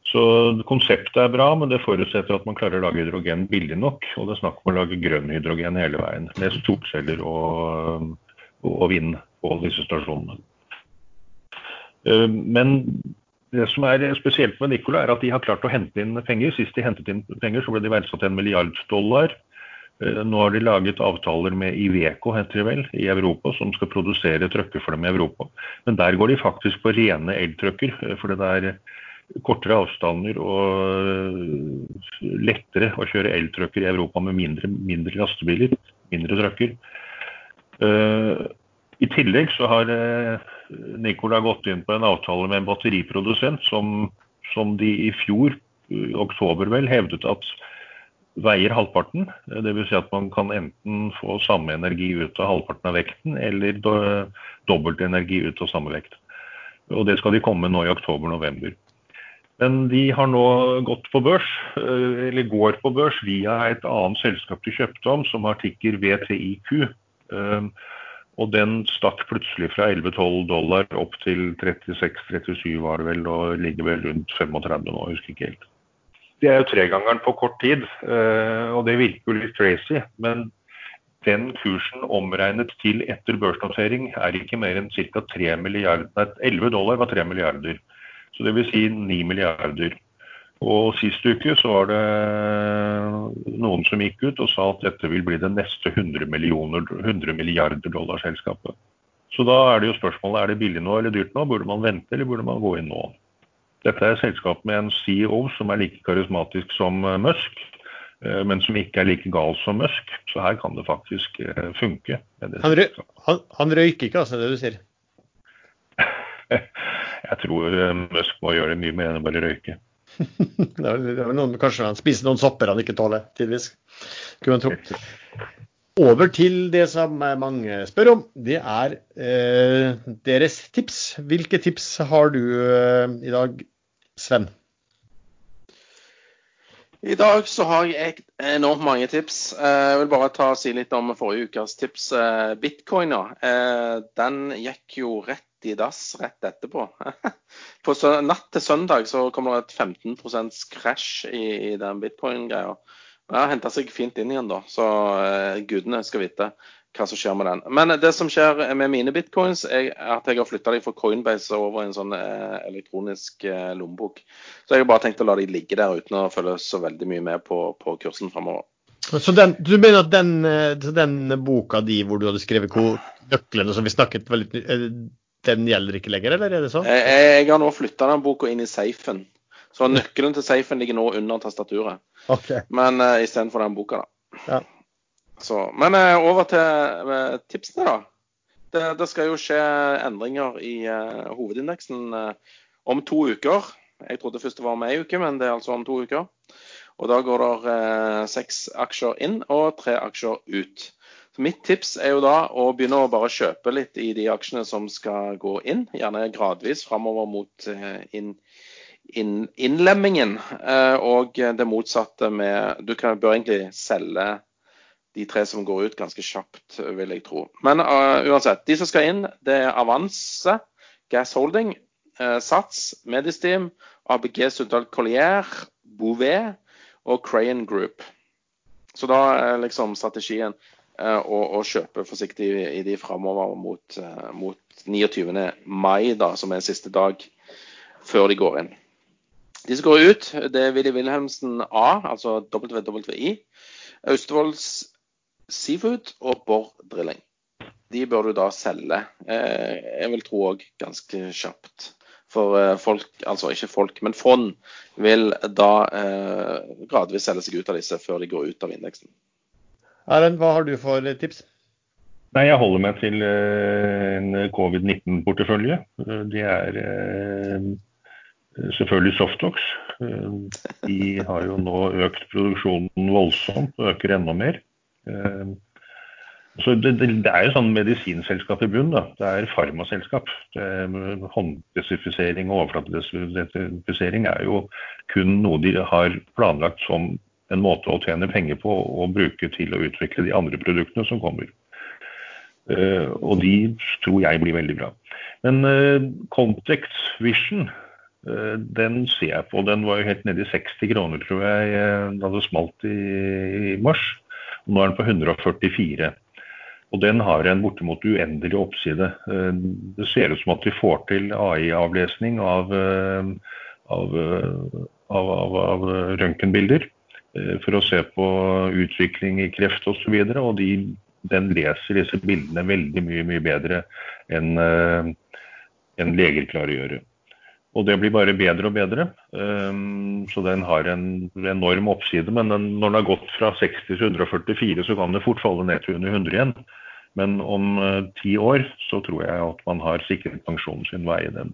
Speaker 3: Så konseptet er bra, men det forutsetter at man klarer å lage hydrogen billig nok, og det er snakk om å lage grønn hydrogen hele veien, med solceller og vind på disse stasjonene. Men det som er spesielt med Nikola er at de har klart å hente inn penger. Sist de hentet inn penger så ble de verdsatt $1 milliard. Nå har de laget avtaler med Iveco, heter det vel, i Europa, som skal produsere trucker for dem i Europa. Men der går de faktisk på rene eltrucker, for det er kortere avstander og lettere å kjøre eltrucker i Europa med mindre lastebiler, mindre trucker. I tillegg så har Nikola gått inn på en avtale med en batteriprodusent som de i fjor, i oktober vel, hevdet at veier halvparten. Vil si at man kan enten få samme energi ut av halvparten av vekten, eller dobbelt energi ut av samme vekt. Og det skal de komme nå i oktober, november. Men de har nå gått på børs, eller går på børs via et annet selskap de kjøpte om, som har tikker VTIQ. Og den stakk plutselig fra $11-12 dollar opp til $36-37 var det vel, og ligger vel rundt 35 nå, jeg husker ikke helt. Det er jo tregangeren på kort tid, og det virker jo litt crazy, men den kursen omregnet til etter børsnotering er ikke mer enn ca. 3 milliarder, nei, 11 dollar var 3 milliarder. Så det vil si 9 milliarder. Og sist uke så var det noen som gikk ut og sa at dette vil bli det neste 100 milliarder dollar selskapet. Så da er det jo spørsmålet, er det billig nå eller dyrt nå? Burde man vente eller burde man gå inn nå? Dette er et selskap med en CEO som er like karismatisk som Musk, men som ikke er like gal som Musk. Så her kan det faktisk funke.
Speaker 1: Han, røy, han, han røyker ikke, altså, det du sier?
Speaker 3: Jeg tror Musk må gjøre mye mer enn å bare røyke.
Speaker 1: Det er noen, kanskje han spiser noen sopper han ikke tåler, tidvis. Kunne man tro. Over til det som mange spør om. Det er eh, deres tips. Hvilke tips har du eh, i dag, Sven?
Speaker 2: I dag så har jeg enormt mange tips. Jeg vil bare ta og si litt om forrige ukes tips. Bitcoin, ja. Den gikk jo rett i dass rett etterpå. På natt til søndag så kommer det et 15 krasj i, i, den bitcoin-greia. Det har henta seg fint inn igjen, da. Så uh, gudene skal vite hva som skjer med den. Men det som skjer med mine bitcoins, er at jeg har flytta dem fra Coinbase over i en sånn uh, elektronisk uh, lommebok. Så jeg har bare tenkt å la de ligge der uten å følge så veldig mye med på, på kursen framover.
Speaker 1: Så den, du mener at den, den, boka di hvor du hadde skrevet nøklene som vi snakket veldig den gjelder ikke lenger, eller er det sånn?
Speaker 2: Jeg, jeg har nå flytta den boka inn i safen. Så nøkkelen til safen ligger nå under tastaturet.
Speaker 1: Okay.
Speaker 2: Men uh, istedenfor den boka,
Speaker 1: da. Ja.
Speaker 2: Så, men uh, over til uh, tipsene, da. Det, det, skal jo skje endringer i uh, hovedindeksen om to uker. Jeg trodde først det var om ei uke, men det er altså om to uker. Og Da går det eh, seks aksjer inn og tre aksjer ut. Mitt tips er jo da å begynne å bare kjøpe litt i de aksjene som skal gå inn, gjerne gradvis framover mot eh, inn, inn, innlemmingen. Eh, og det motsatte med Du kan, bør egentlig selge de tre som går ut ganske kjapt, vil jeg tro. Men uh, uansett, de som skal inn, det er Avanse, Gas Holding, uh, Sats, Medisteam, ABG Sundal Collier, Bouvet og Crayon Group. Så da er liksom strategien uh, å, å, kjøpe forsiktig i de framover mot, uh, mot 29. mai, da, som er siste dag før de går inn. De som går ut, det er Willy Wilhelmsen A, altså WWI. Austevolls Seafood og Borr Drilling. De bør du da selge, eh, jeg vil tro òg ganske kjapt. For eh, folk, altså ikke folk, men fond vil da eh, gradvis selge seg ut av disse før de går ut av indeksen.
Speaker 1: Erlend, hva har du for tips?
Speaker 3: Nei, Jeg holder meg til en covid-19-portefølje. Det er selvfølgelig Softox. De har jo nå økt produksjonen voldsomt og øker enda mer. Så det, det, det, er jo sånn medisinselskap i bunn. da. Det er farmaselskap. Hånddesinfisering og overflatedesinfisering er jo kun noe de har planlagt som en måte å tjene penger på og bruke til å utvikle de andre produktene som kommer. Uh, og de tror jeg blir veldig bra. Men uh, Context Vision, uh, den ser jeg på. Den var jo helt nede i 60 kroner, tror jeg, da det smalt i, mars. Nå er den på 144. Og den har en bortimot uendelig oppside. Eh, det ser ut som at vi får til AI-avlesning av, eh, eh, av, av, av røntgenbilder for å se på utvikling i kreft osv. Og, så videre, og de, den leser disse bildene veldig mye, mye bedre enn en leger klarer å gjøre. Og det blir bare bedre og bedre. Um, så den har en enorm oppside. Men den, når den har gått fra 60 til 144, så kan det fort falle ned til under 100 igjen. Men om ti år så tror jeg at man har sikret pensjonen sin vei i den.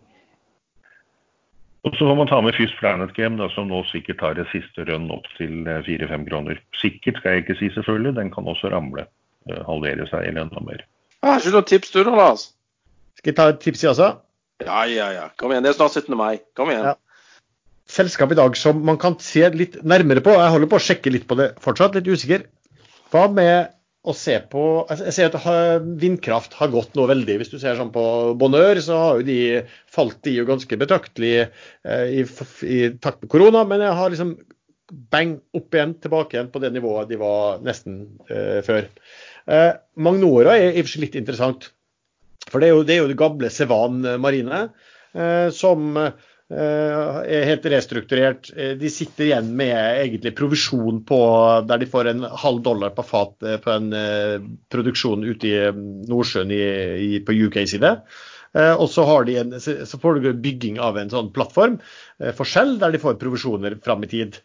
Speaker 3: Og så får man ta med First Planet Game, da, som nå sikkert tar et siste rønn opp til 4-5 uh, kroner. Sikkert skal jeg ikke si, selvfølgelig. Den kan også ramle. Uh, halvere seg eller enda mer.
Speaker 2: Har ikke noe tips du da, Lars?
Speaker 1: Skal jeg ta et tips, jeg også?
Speaker 2: Ja, ja, ja. Kom igjen. Det er snart 17. mai. Kom igjen. Ja.
Speaker 1: Selskap i dag som man kan se litt nærmere på. Jeg holder på å sjekke litt på det fortsatt, litt usikker. Hva med å se på Jeg ser at vindkraft har gått noe veldig. Hvis du ser sånn på Bonheur, så har jo de falt de jo ganske betraktelig eh, i, i, takt med korona. Men jeg har liksom bang opp igjen, tilbake igjen på det nivået de var nesten eh, før. Eh, Magnora er i og for seg litt interessant. For det er jo det, er jo det gamle Sevan Marine, eh, som er helt restrukturert. Eh, de sitter igjen med egentlig provisjon på der de får en halv dollar på fat på en produksjon ute i Nordsjøen i, i, på UK-side. Og så, en, så får du bygging av en sånn plattform for Shell, der de får provisjoner fram i tid.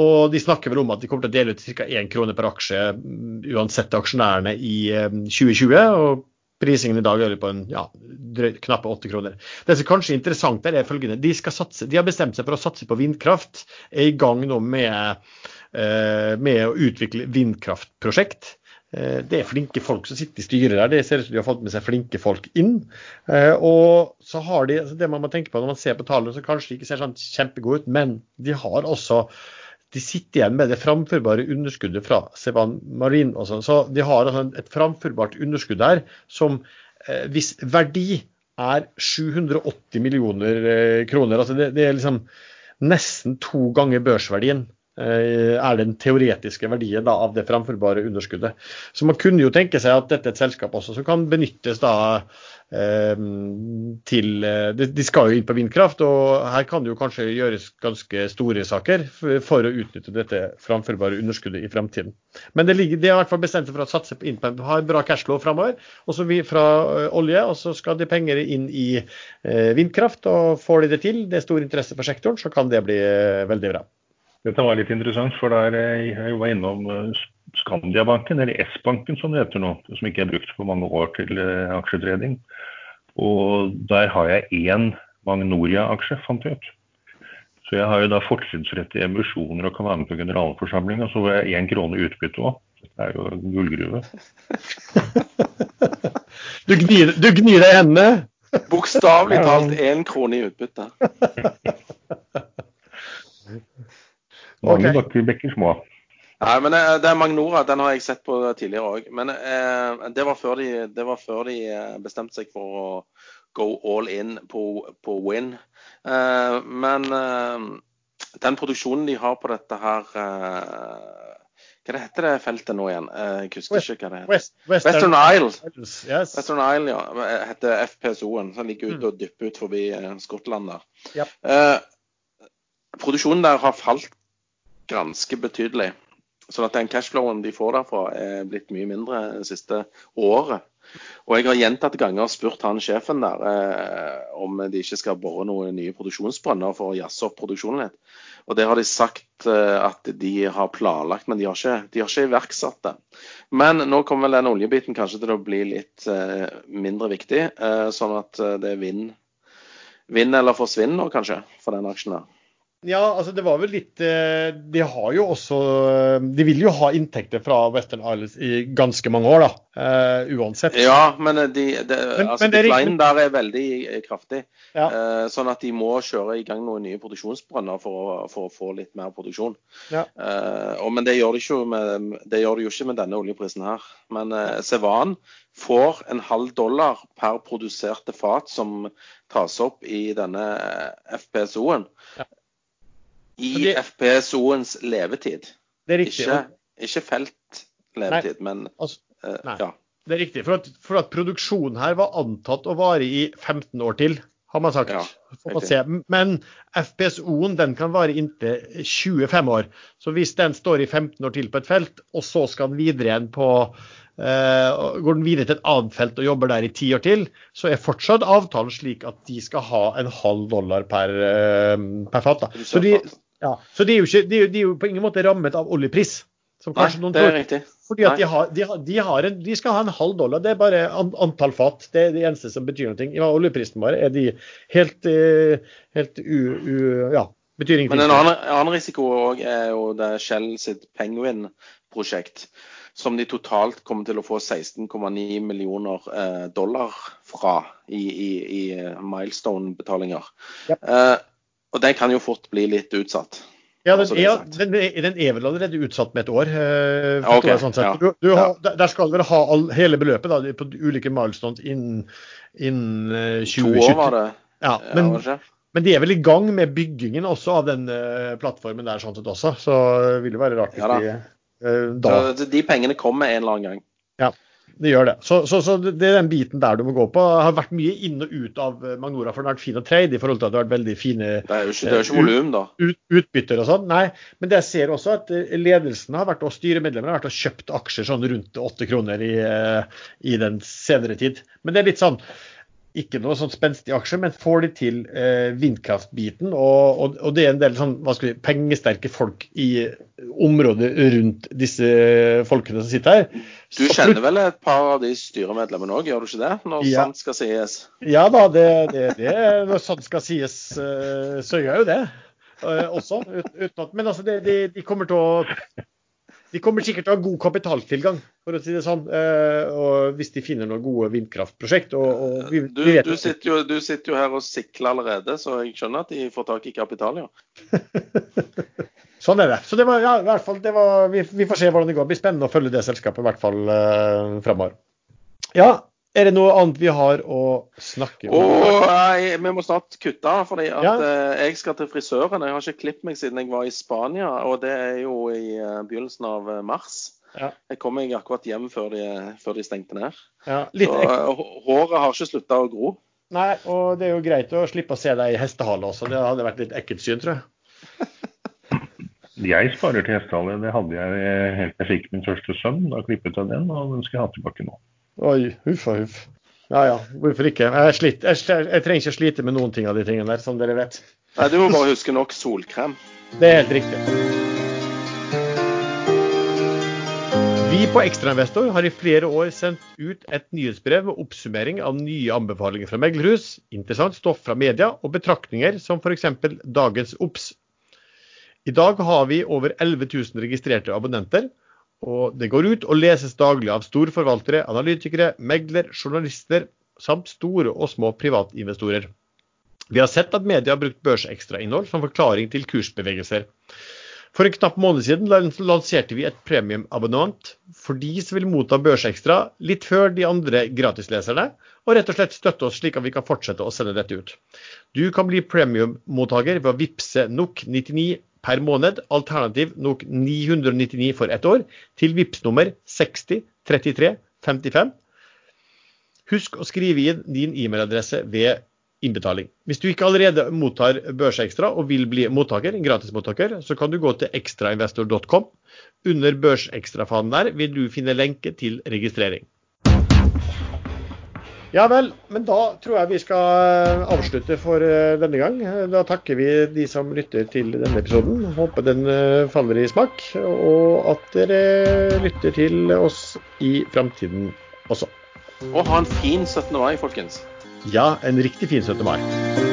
Speaker 1: Og de snakker vel om at de kommer til å dele ut ca. 1 krone per aksje mm, uansett aksjonærene i 2020. og Prisingen i dag er på en ja, knappe åtte kroner. Det som kanskje er interessant, er følgende. De, satse, de, har bestemt seg for å satse på vindkraft. Er i gang nå med, eh, med å utvikle vindkraftprosjekt. Eh, det er flinke folk som sitter i styret der. Det ser ut som de har fått med seg flinke folk inn. Eh, og så har de, altså Det man må tenke på når man ser på tallene, som kanskje ikke ser sånn kjempegode ut, men de har også de sitter igjen med det framførbare underskuddet fra Sevan Marin. Også. Så de har altså et framførbart underskudd der som eh, hvis verdi er 780 millioner eh, kroner. altså det, det, er liksom nesten to ganger børsverdien er den teoretiske verdien da, av det framførbare underskuddet. Så man kunne jo tenke seg at dette er et selskap også som kan benyttes da Eh, til eh, De skal jo inn på vindkraft, og her kan det jo kanskje gjøres ganske store saker for å utnytte dette framførbare underskuddet i fremtiden. Men det, ligger, det er i hvert fall bestemt for å satse inn på ha bra cashflow framover. Fra eh, olje, og så skal de penger inn i vindkraft. Og får de det til, det er stor interesse for sektoren, så kan det bli veldig bra.
Speaker 3: Dette var litt interessant, for der jeg var innom Skandiabanken, eller S-banken som det heter nå, som ikke er brukt på mange år til aksjetreding. Og der har jeg én Magnoria-aksje, fant jeg ut. Så jeg har jo da fortrinnsrett i emisjoner og kan være med på generalforsamling. Og så får jeg én krone utbytte òg. Det er jo en gullgruve.
Speaker 1: Du gnir, du gnir deg i hendene.
Speaker 2: Bokstavelig talt én krone i utbytte.
Speaker 3: Mange
Speaker 1: okay.
Speaker 3: bakker bekker små.
Speaker 2: Nei, men eh, det er Magnora. Den har jeg sett på tidligere òg. Men eh, det, var før de, det var før de eh, bestemte seg for å go all in på, på Win. Eh, men eh, den produksjonen de har på dette her eh, Hva det heter det feltet nå igjen? Eh, jeg husker ikke hva det heter.
Speaker 1: West, Western,
Speaker 2: Western Isle.
Speaker 1: Yes.
Speaker 2: Western Isle, ja. Heter FPSO-en. Som ligger ute og dypper ut forbi Skottland der.
Speaker 1: Yep.
Speaker 2: Eh, produksjonen der har falt ganske betydelig. Sånn at den cashflowen de får derfra, er blitt mye mindre det siste året. Og jeg har gjentatte ganger spurt han sjefen der eh, om de ikke skal bore noen nye produksjonsbrønner for å jazze opp produksjonen litt. Og det har de sagt eh, at de har planlagt, men de har ikke, de har ikke iverksatt det. Men nå kommer vel den oljebiten kanskje til å bli litt eh, mindre viktig, eh, sånn at eh, det er vinn, vinn eller forsvinn nå kanskje for den aksjen der.
Speaker 1: Ja, altså det var vel litt eh, De har jo også eh, De vil jo ha inntekter fra Western Islands i ganske mange år, da. Uh, uansett.
Speaker 2: Ja, men, de, de,
Speaker 1: Men-
Speaker 2: altså,
Speaker 1: men er
Speaker 2: der er veldig kraftig.
Speaker 1: Ja.
Speaker 2: Uh, sånn at de må kjøre i gang noen nye produksjonsbrønner for for å få litt mer produksjon.
Speaker 1: Ja.
Speaker 2: Uh, og, men det gjør, de med, det gjør de jo ikke med denne oljeprisen her. Men uh, Sevan får en halv dollar per produserte fat som tas opp i denne FPSO-en.
Speaker 1: Ja.
Speaker 2: I FPSO-ens levetid.
Speaker 1: Det er riktig.
Speaker 2: Ikke, ikke feltlevetid, men
Speaker 1: Altså, uh,
Speaker 2: ja.
Speaker 1: det er riktig. For at, for at produksjonen her var antatt å vare i 15 år til, har man sagt.
Speaker 2: Ja,
Speaker 1: man se. Men FPSO-en den kan vare inntil 25 år. Så hvis den står i 15 år til på et felt, og så skal den videre igjen på Uh, Går den videre til et annet felt og jobber der i ti år til, så er fortsatt avtalen slik at de skal ha en halv dollar per, uh, per fat. Så, de, ja, så de, er ikke, de, de er jo på ingen måte rammet av oljepris. Som
Speaker 2: Nei,
Speaker 1: kanskje noen
Speaker 2: det er
Speaker 1: tror.
Speaker 2: riktig.
Speaker 1: Fordi at de, har, de, har, en, de skal ha en halv dollar. Det er bare an, antall fat. Det er det eneste som betyr noe. Ja, oljeprisen bare er de helt, eh, helt u, u, Ja, betyr ingenting.
Speaker 2: Men en annen, annen risiko er jo det Shell sitt Penguin-prosjekt. Som de totalt kommer til å få 16,9 millioner eh, dollar fra i, i, i eh, milestone-betalinger.
Speaker 1: Ja.
Speaker 2: Eh, og det kan jo fort bli litt utsatt.
Speaker 1: Ja, den
Speaker 2: Altså, er,
Speaker 1: den, den er vel allerede utsatt med et år. eh,
Speaker 2: Ja, ok,
Speaker 1: forstår jeg sånn
Speaker 2: ja.
Speaker 1: Du, du har, der- skal dere ha all, hele beløpet da, på ulike milestones innen, innen eh,
Speaker 2: To år var det.
Speaker 1: Ja,
Speaker 2: ja,
Speaker 1: men,
Speaker 2: ja,
Speaker 1: men de er vel i gang med byggingen også av den uh, plattformen der sånn sett også. Så det vil jo være rart hvis
Speaker 2: Ja da.
Speaker 1: de uh, da
Speaker 2: de pengene kommer en eller annen gang.
Speaker 1: Det gjør det. Så, så, så det er den biten der du må gå på. Det har vært mye inn og ut av eh, Magnora, for den har vært fin og trade i forhold til at det har vært veldig fine
Speaker 2: Det er jo ikke, er ikke volum, da.
Speaker 1: ut, utbytter og sånn. Nei, men det jeg ser også at eh, ledelsen har vært, og styremedlemmene har vært og kjøpt aksjer sånn rundt åtte kroner i, eh, i den senere tid. Men det er litt sånn ikke noe sånn spenstig aksje, men får de til eh, vindkraftbiten, og, og, og det er en del sånn, hva skal vi, pengesterke folk i området rundt disse folkene som sitter her.
Speaker 2: Du kjenner vel et par av de styremedlemmene òg, gjør du ikke det? Når
Speaker 1: Ja.
Speaker 2: sant skal sies.
Speaker 1: Ja da, det, det, det når sånn skal sies, eh, så gjør jeg jo det eh, også. Ut, uten at, men altså, det, de, de kommer til å de kommer sikkert til å ha god kapitaltilgang, for å si det sånn. eh, hvis de finner noen gode vindkraftprosjekt. Og, og vi,
Speaker 2: Du,
Speaker 1: vi vet
Speaker 2: du, sitter jo, du sitter jo her og sikler allerede, så jeg skjønner at de får tak i kapital, ja.
Speaker 1: Sånn er det. Så det var, ja, i hvert fall, det var, vi, vi får se hvordan det går. Det blir spennende å følge det selskapet i hvert fall uh, framover. Ja, er det noe annet vi har å snakke om?
Speaker 2: Oh, nei, vi må snart kutte, fordi
Speaker 1: Ja.
Speaker 2: eh, jeg skal til frisøren. Jeg har ikke klippet meg siden jeg var i Spania, og det er jo i eh, begynnelsen av eh, mars.
Speaker 1: Ja.
Speaker 2: Jeg kom meg akkurat hjem før de, før de stengte ned.
Speaker 1: Ja, litt
Speaker 2: Så håret har ikke slutta å gro.
Speaker 1: Nei, og det er jo greit å slippe å se deg i hestehale også. Det hadde vært litt ekkelt syn, tror jeg.
Speaker 3: Jeg sparer til hestehale. Det hadde jeg helt til jeg fikk min første sønn. Da klippet jeg den, og den skal jeg ha tilbake nå.
Speaker 1: Oi, huff og huff. Ja ja, hvorfor ikke? Jeg, slitt, jeg, jeg trenger ikke slite med noen ting av de tingene der, som dere vet.
Speaker 2: Nei, Du må bare huske nok solkrem.
Speaker 1: Det er helt riktig. Vi på Ekstrainvestor har i flere år sendt ut et nyhetsbrev med oppsummering av nye anbefalinger fra meglerhus, interessant stoff fra media og betraktninger som f.eks. dagens OBS I dag har vi over 11 000 registrerte abonnenter, og det går ut og leses daglig av storforvaltere, analytikere, megler, journalister samt store og små privatinvestorer. Vi har sett at media har brukt børsekstrainnhold som forklaring til kursbevegelser. For en knapp måned siden lanserte vi et premiumabonnement for de som vil motta Børsekstra litt før de andre gratisleserne, og rett og slett støtte oss slik at vi kan fortsette å sende dette ut. Du kan bli premiummottaker ved å vippse NOK 99 per måned, alternativ NOK 999 for ett år, til VIPS nummer 60 33 55. Husk å skrive inn din e-mailadresse ved innbetaling. Hvis du ikke allerede mottar Børsekstra og vil bli mottaker, gratismottaker, så kan du gå til ekstrainvestor.com. Under Børsekstrafanen der vil du finne lenke til registrering. Ja vel, men da tror jeg vi skal avslutte for eh, denne gang. Da takker vi de som lytter til denne episoden. Håper den eh, faller i smak, og at dere lytter til oss i framtiden også.
Speaker 2: Og ha en fin 17. mai, folkens.
Speaker 1: Ja, en riktig fin 17. mai.